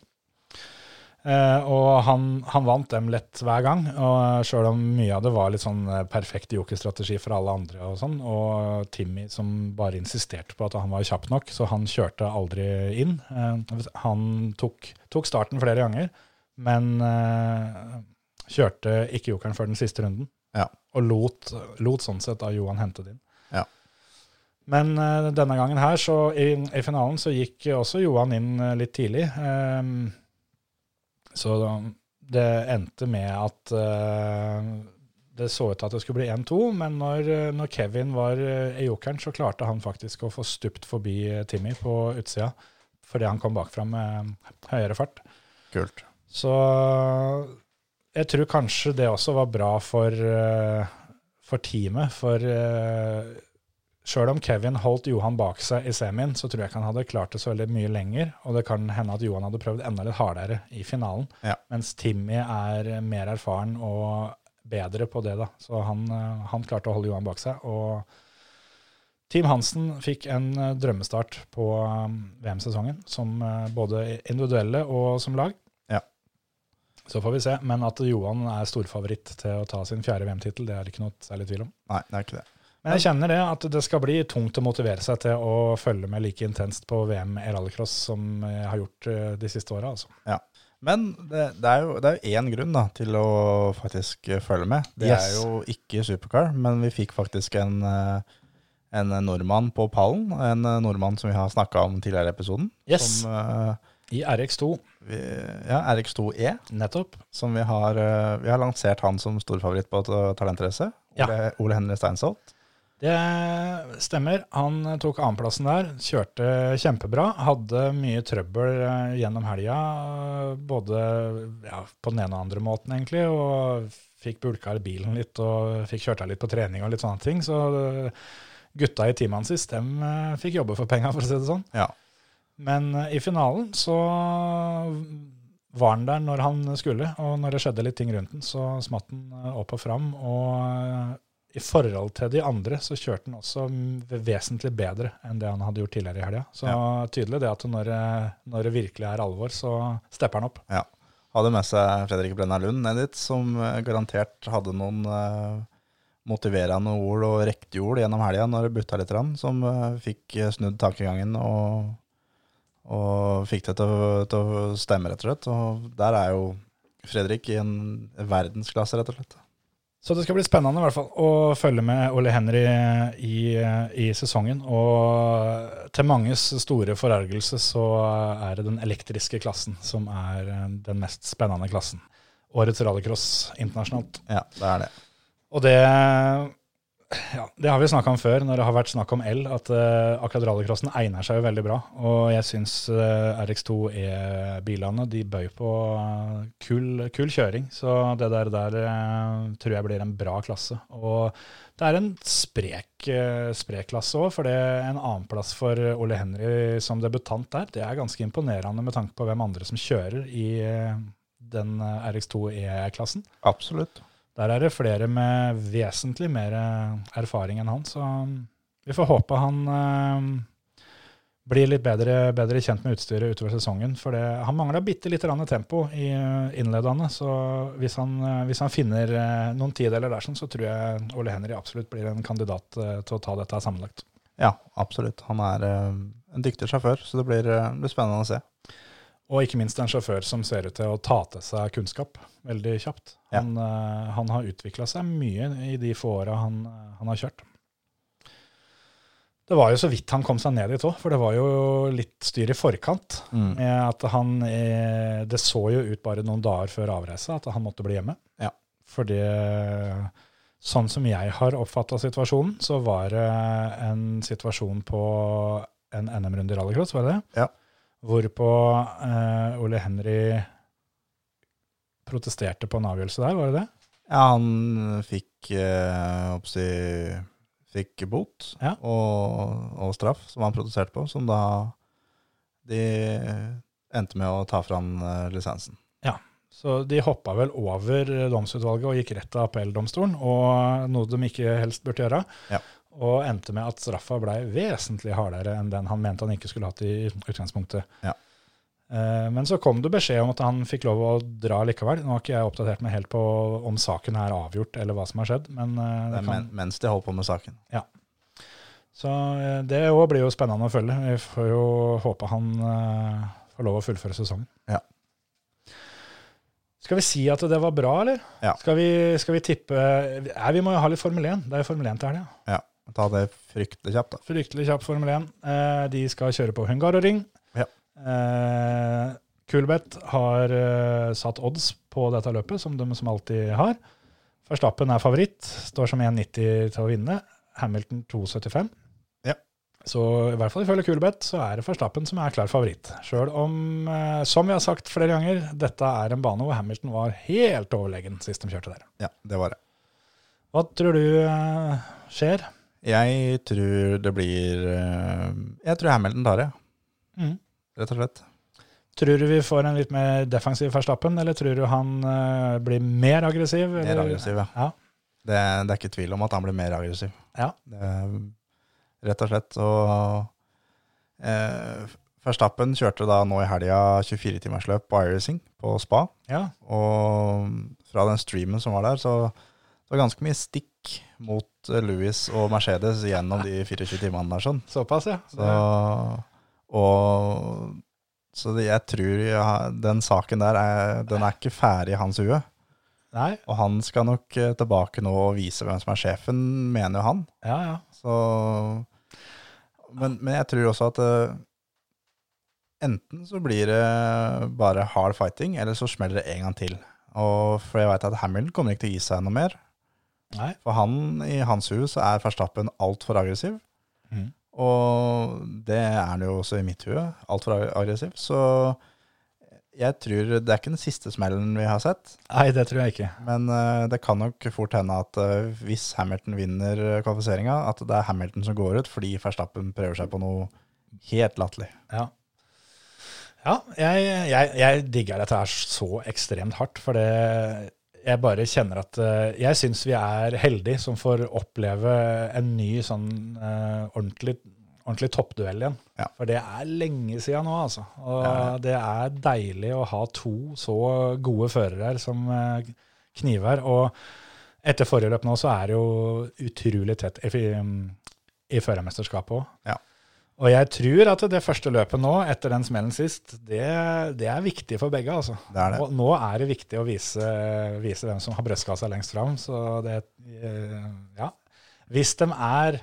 Eh, og han, han vant dem lett hver gang, og sjøl om mye av det var litt sånn eh, perfekt jokerstrategi for alle andre, og sånn, og Timmy som bare insisterte på at han var kjapp nok, så han kjørte aldri inn. Eh, han tok, tok starten flere ganger, men eh, kjørte ikke jokeren før den siste runden, Ja. og lot, lot sånn sett da Johan hente det inn. Ja. Men denne gangen her, så i, i finalen, så gikk også Johan inn litt tidlig. Ehm, så det endte med at eh, det så ut til at det skulle bli 1-2, men når, når Kevin var eh, i jokeren, så klarte han faktisk å få stupt forbi eh, Timmy på utsida, fordi han kom bakfra med høyere fart. Kult. Så jeg tror kanskje det også var bra for, for teamet. For sjøl om Kevin holdt Johan bak seg i semien, så tror jeg ikke han hadde klart det så veldig mye lenger. Og det kan hende at Johan hadde prøvd enda litt hardere i finalen. Ja. Mens Timmy er mer erfaren og bedre på det. da. Så han, eh, han klarte å holde Johan bak seg. og Team Hansen fikk en eh, drømmestart på eh, VM-sesongen, som både individuelle og som lag. Ja. Så får vi se. Men at Johan er storfavoritt til å ta sin fjerde VM-tittel, det er det ikke noe særlig tvil om. Nei, det er ikke det. Men jeg kjenner det at det skal bli tungt å motivere seg til å følge med like intenst på VM i rallycross som jeg har gjort eh, de siste åra. Altså. Men det, det er jo det er jo én grunn da, til å faktisk eh, følge med. Det Yes. er jo ikke supercar, men vi fikk faktisk en, eh, en nordmann på pallen. En nordmann som vi har snakka om tidligere i episoden. Yes. Som, I RX2, vi, ja, RX2E, nettopp. som vi har, vi har lansert han som storfavoritt på ta- Talentrace. Ja. Ole, Ole Henry Steinsholt. Det stemmer. Han tok annenplassen der, kjørte kjempebra. Hadde mye trøbbel eh, gjennom helga, både ja, på den ene og andre måten, egentlig. Og fikk bulka i bilen litt, og fikk kjørt av litt på trening og litt sånne ting. Så eh, gutta i teamet hans, dem eh, fikk jobbe for penga, for å si det sånn. Ja. Men i finalen så var han der når han skulle, og når det skjedde litt ting rundt den, så smatt han opp og fram. Og i forhold til de andre så kjørte han også mm, vesentlig bedre enn det han hadde gjort tidligere i helga. Så tydelig det at når, det- når det virkelig er alvor, så stepper han opp. Ja. Hadde med seg Fredrik Brenna Lund ned dit, som eh, garantert hadde noen eh, motiverende ord og ord gjennom helga når det butta litt, som eh, fikk eh, snudd tankegangen og, og fikk det til å, til å stemme, rett og slett. Og der er jo Fredrik i en verdensklasse, rett og slett. Så det skal bli spennende i hvert fall å følge med Ole Henry i, i sesongen. Og til manges store forargelse så er det den elektriske klassen som er den mest spennende klassen. Årets rallycross internasjonalt. Ja, det er det. Og det, ja, det har vi snakka om før, når det har vært snakk om el, at uh, akkurat rallycrossen egner seg jo veldig bra. Og jeg syns uh, RX2E-bilene de bøy på uh, kul, kul kjøring. Så det der, der eh, tror jeg blir en bra klasse. Og det er en sprek, sprek klasse òg, for det er en annenplass for Ole Henry som debutant der. Det er ganske imponerende med tanke på hvem andre som kjører i eh, den eh, RX2E-klassen. Absolutt. Der er det flere med vesentlig mer eh, erfaring enn han, så vi får håpe han eh, blir litt bedre, bedre kjent med utstyret utover sesongen. For det, han mangla bitte litt grann tempo i eh, innledende, så hvis han, eh, hvis han finner eh, noen tideler der, så tror jeg Ole Henry absolutt blir en kandidat til å ta dette sammenlagt. Ja, absolutt. Han er eh, en dyktig sjåfør, så det blir, blir spennende å se. Og ikke minst en sjåfør som ser ut til å ta til seg kunnskap veldig kjapt. Ja. Han, eh, han har utvikla seg mye i de få åra han, eh, han har kjørt. Det var jo så vidt han kom seg ned dit òg, for det var jo litt styr i forkant. Mm. Med at han eh, Det så jo ut bare noen dager før avreise at han måtte bli hjemme. Ja. Fordi sånn som jeg har oppfatta situasjonen, så var det en situasjon på en NM-runde i rallycross, var det det? Ja. Hvorpå eh, Ole Henry protesterte på en avgjørelse der, var det det? Ja, han fikk, eh, oppsi, fikk bot Ja. og, og straff, som han protesterte på, som da de endte med å ta fra han eh, lisensen. Så de hoppa vel over domsutvalget og gikk rett til appelldomstolen, og noe de ikke helst burde gjøre. Ja. Og endte med at straffa blei vesentlig hardere enn den han mente han ikke skulle hatt i utgangspunktet. Ja. Eh, Men så kom det beskjed om at han fikk lov å dra likevel. Nå har ikke jeg oppdatert meg helt på om saken er avgjort, eller hva som har skjedd. Men eh, Det kan, men, mens de holder på med saken. Ja. så eh, det òg blir jo spennende å følge. Vi får jo håpe han får lov å fullføre sesongen. Ja. Skal vi si at det var bra, eller? Ja. Skal, vi, skal vi tippe Nei, vi må jo ha litt Formel 1. Det er jo Formel 1 til helga. Ja. Ta det fryktelig kjapt, da. Fryktelig kjapp Formel 1. Eh, de skal kjøre på Hungaroring. Ja. Eh, Kulbeth har eh, satt odds på dette løpet, som de som alltid har. Verstappen er favoritt, står som 1,90 til å vinne. Hamilton 2,75. Ja. Så i hvert fall ifølge Kulbeth så er det Verstappen som er klar favoritt. Sjøl om, eh, som vi har sagt flere ganger, dette er en bane hvor Hamilton var helt overlegen sist de kjørte der. Ja, det var det. Hva tror du eh, skjer? Jeg tror det blir eh, Jeg tror Hamilton tar det, Mm. rett og slett. Tror du vi får en litt mer defensiv Verstappen, eller tror du han eh, blir mer aggressiv? Mer aggressiv, ja. Ja. Det, det er ikke tvil om at han blir mer aggressiv. Ja. Det, rett og slett. Og eh, Verstappen kjørte da nå i helga 24-timersløp på iRacing på spa. ja. Og fra den streamen som var der, så det var ganske mye stikk mot eh, Louis og Mercedes gjennom de 24 timene der. sånn. Såpass, ja. Så, og, så jeg tror ja, den saken der er, den er ikke ferdig i hans hue. Nei, Og han skal nok eh, tilbake nå og vise hvem som er sjefen, mener jo han. ja, ja. Så, men, men jeg tror også at eh, enten så blir det bare hard fighting, eller så smeller det en gang til. Og for jeg vet at Hamilton kommer ikke til å gi seg noe mer. Nei. For han, i hans hus, er Verstappen altfor aggressiv. Mm. Og det er han jo også i mitt hue. Altfor ag- aggressiv. Så jeg tror det er ikke den siste smellen vi har sett. Nei, det tror jeg ikke. Men uh, det kan nok fort hende at uh, hvis Hamilton vinner kvalifiseringa, at det er Hamilton som går ut fordi Verstappen prøver seg på noe helt latterlig. Ja. Ja, jeg, jeg, jeg digger dette her så ekstremt hardt, for det jeg bare kjenner at eh, Jeg syns vi er heldige som får oppleve en ny sånn eh, ordentlig, ordentlig toppduell igjen. Ja. For det er lenge siden nå, altså. Og Ja. det er deilig å ha to så gode førere her som eh, kniver. Og etter forrige løp nå så er det jo utrolig tett i, i førermesterskapet òg. Og jeg tror at det første løpet nå, etter den smellen sist, det, det er viktig for begge. altså. Det er det. Og nå er det viktig å vise, vise hvem som har brystkassa lengst fram. Så det eh, Ja. Hvis de er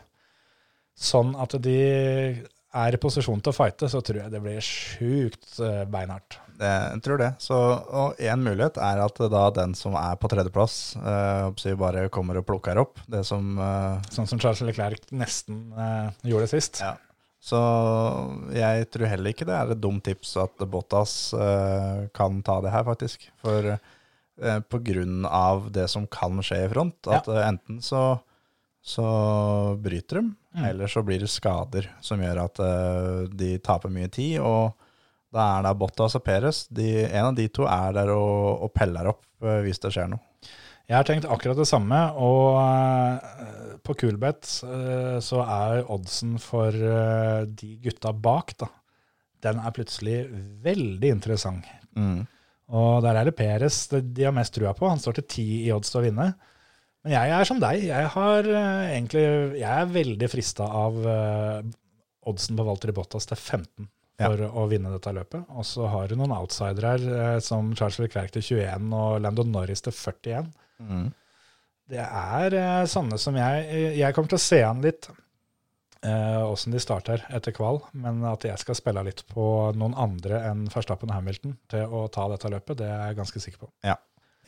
sånn at de er i posisjon til å fighte, så tror jeg det blir sjukt eh, beinhardt. Det, jeg tror det. Så, og en mulighet er at da den som er på tredjeplass, eh, bare kommer og plukker opp det som eh, Sånn som Charles Leclerc nesten eh, gjorde sist. Ja. Så jeg tror heller ikke det er et dumt tips at Bottas eh, kan ta det her, faktisk. For eh, på grunn av det som kan skje i front, at ja. enten så, så bryter de, Mm. eller så blir det skader som gjør at eh, de taper mye tid. Og da er det Bottas og Peres De, en av de to er der og, og peller opp eh, hvis det skjer noe. Jeg har tenkt akkurat det samme, og eh, på Coolbet eh, så er oddsen for eh, de gutta bak, da, den er plutselig veldig interessant. Mm. Og der er det Peres de, har mest trua på. Han står til ti i odds til å vinne. Men jeg er som deg. Jeg har egentlig Jeg er veldig frista av oddsen på Walter Bottas til 15 for å vinne dette løpet. Og så har du noen outsidere her, som Charles Leclerc til 21 og Landon Norris til 41. Mm. Det er eh, sånne som jeg Jeg kommer til å se an litt åssen de starter etter kval, men at jeg skal spille litt på noen andre enn Verstappen og Hamilton til å ta dette løpet, det er jeg ganske sikker på.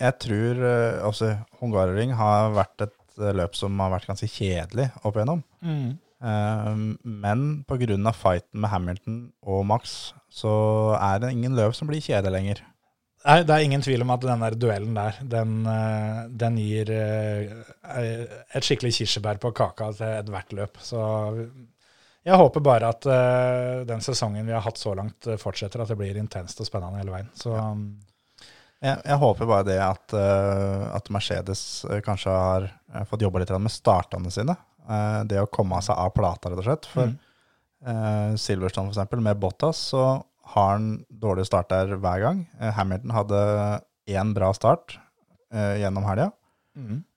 Jeg tror eh, også Hungaroring har vært et eh, løp som har vært ganske kjedelig opp igjennom. Eh, men pga. fighten med Hamilton og Max, så er det ingen løp som blir kjedelig lenger. Nei, det er ingen tvil om at den der duellen der, den, eh, den gir eh, et skikkelig kirsebær på kaka til ethvert løp. Så jeg håper bare at eh, den sesongen vi har hatt så langt, fortsetter, at det blir intenst og spennende hele veien. Så ja. Jeg, jeg håper bare det at, at Mercedes kanskje har fått jobba litt med startene sine. Det å komme seg av plata, rett og slett. For eh, Silverstone, eksempel, med Bottas, så har han dårlig start der hver gang. Eh, Hamilton hadde én bra start eh, gjennom helga.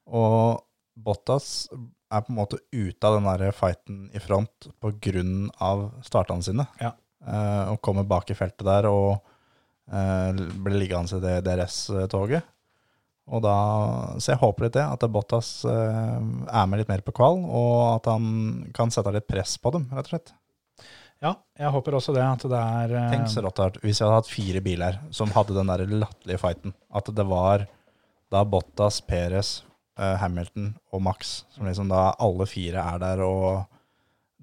Og Bottas er på en måte ute av den der fighten i front på grunn av startene sine. Ja. Eh, og kommer bak i feltet der og eh, blir liggende i det DRS-toget. Og da, så jeg håper litt det, at Bottas eh, er med litt mer på kval, og at han kan sette litt press på dem, rett og slett. Ja, jeg håper også det. At det er eh, Tenk så rått det hadde vært hvis jeg hadde hatt fire biler som hadde den der latterlige fighten. At det var da Bottas, Perez, eh, Hamilton og Max, som liksom da alle fire er der, og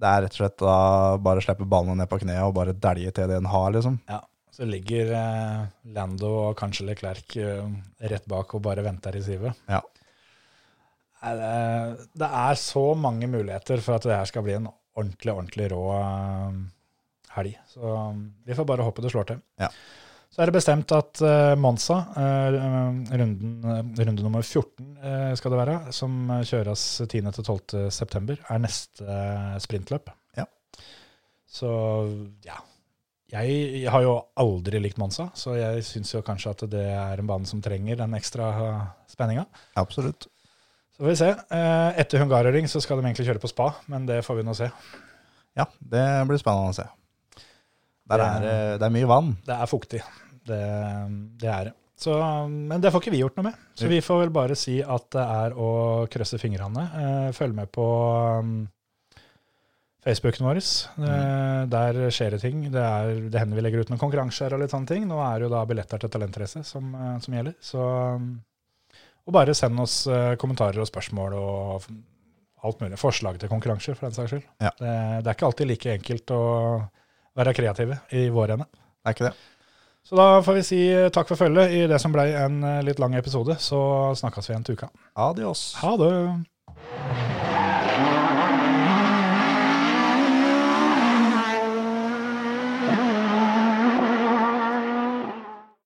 det er rett og slett da bare slippe ballene ned på kneet og bare dælje til det en har, liksom. Ja, så ligger eh, Lando og kanskje Leclerc eh, rett bak og bare venter i sivet. Ja. Det er så mange muligheter for at det her skal bli en ordentlig, ordentlig rå eh, helg. Så um, vi får bare håpe det slår til. Ja. Så er det bestemt at Monza, eh, runden, runde nummer 14 eh, skal det være, som kjøres 10.-12. september, er neste sprintløp. Ja. Så ja. Jeg har jo aldri likt Monza, så jeg syns jo kanskje at det er en bane som trenger den ekstra spenninga. Absolutt. Så får vi se. Eh, Etter Hungaroring så skal de egentlig kjøre på spa, men det får vi nå se. Ja, det blir spennende å se. Der Det- er, eh, det er mye vann. Det er fuktig. Det, det er det. Så, men det får ikke vi gjort noe med. Så vi får vel bare si at det er å krysse fingrene. Eh, følg med på um, Facebooken vår. Eh, der skjer det ting. Det, er, det hender vi legger ut noen konkurranser og litt sånne ting. Nå er det jo da billetter til talentrace som, som gjelder. Så, um, og bare send oss eh, kommentarer og spørsmål og alt mulig. Forslag til konkurranser, for den saks skyld. Ja. Det, det er ikke alltid like enkelt å være kreative i vår ende. Det er ikke det. Så da får vi si takk for følget i det som ble en eh, litt lang episode. Så snakkes vi igjen til uka. Adios. Ha det!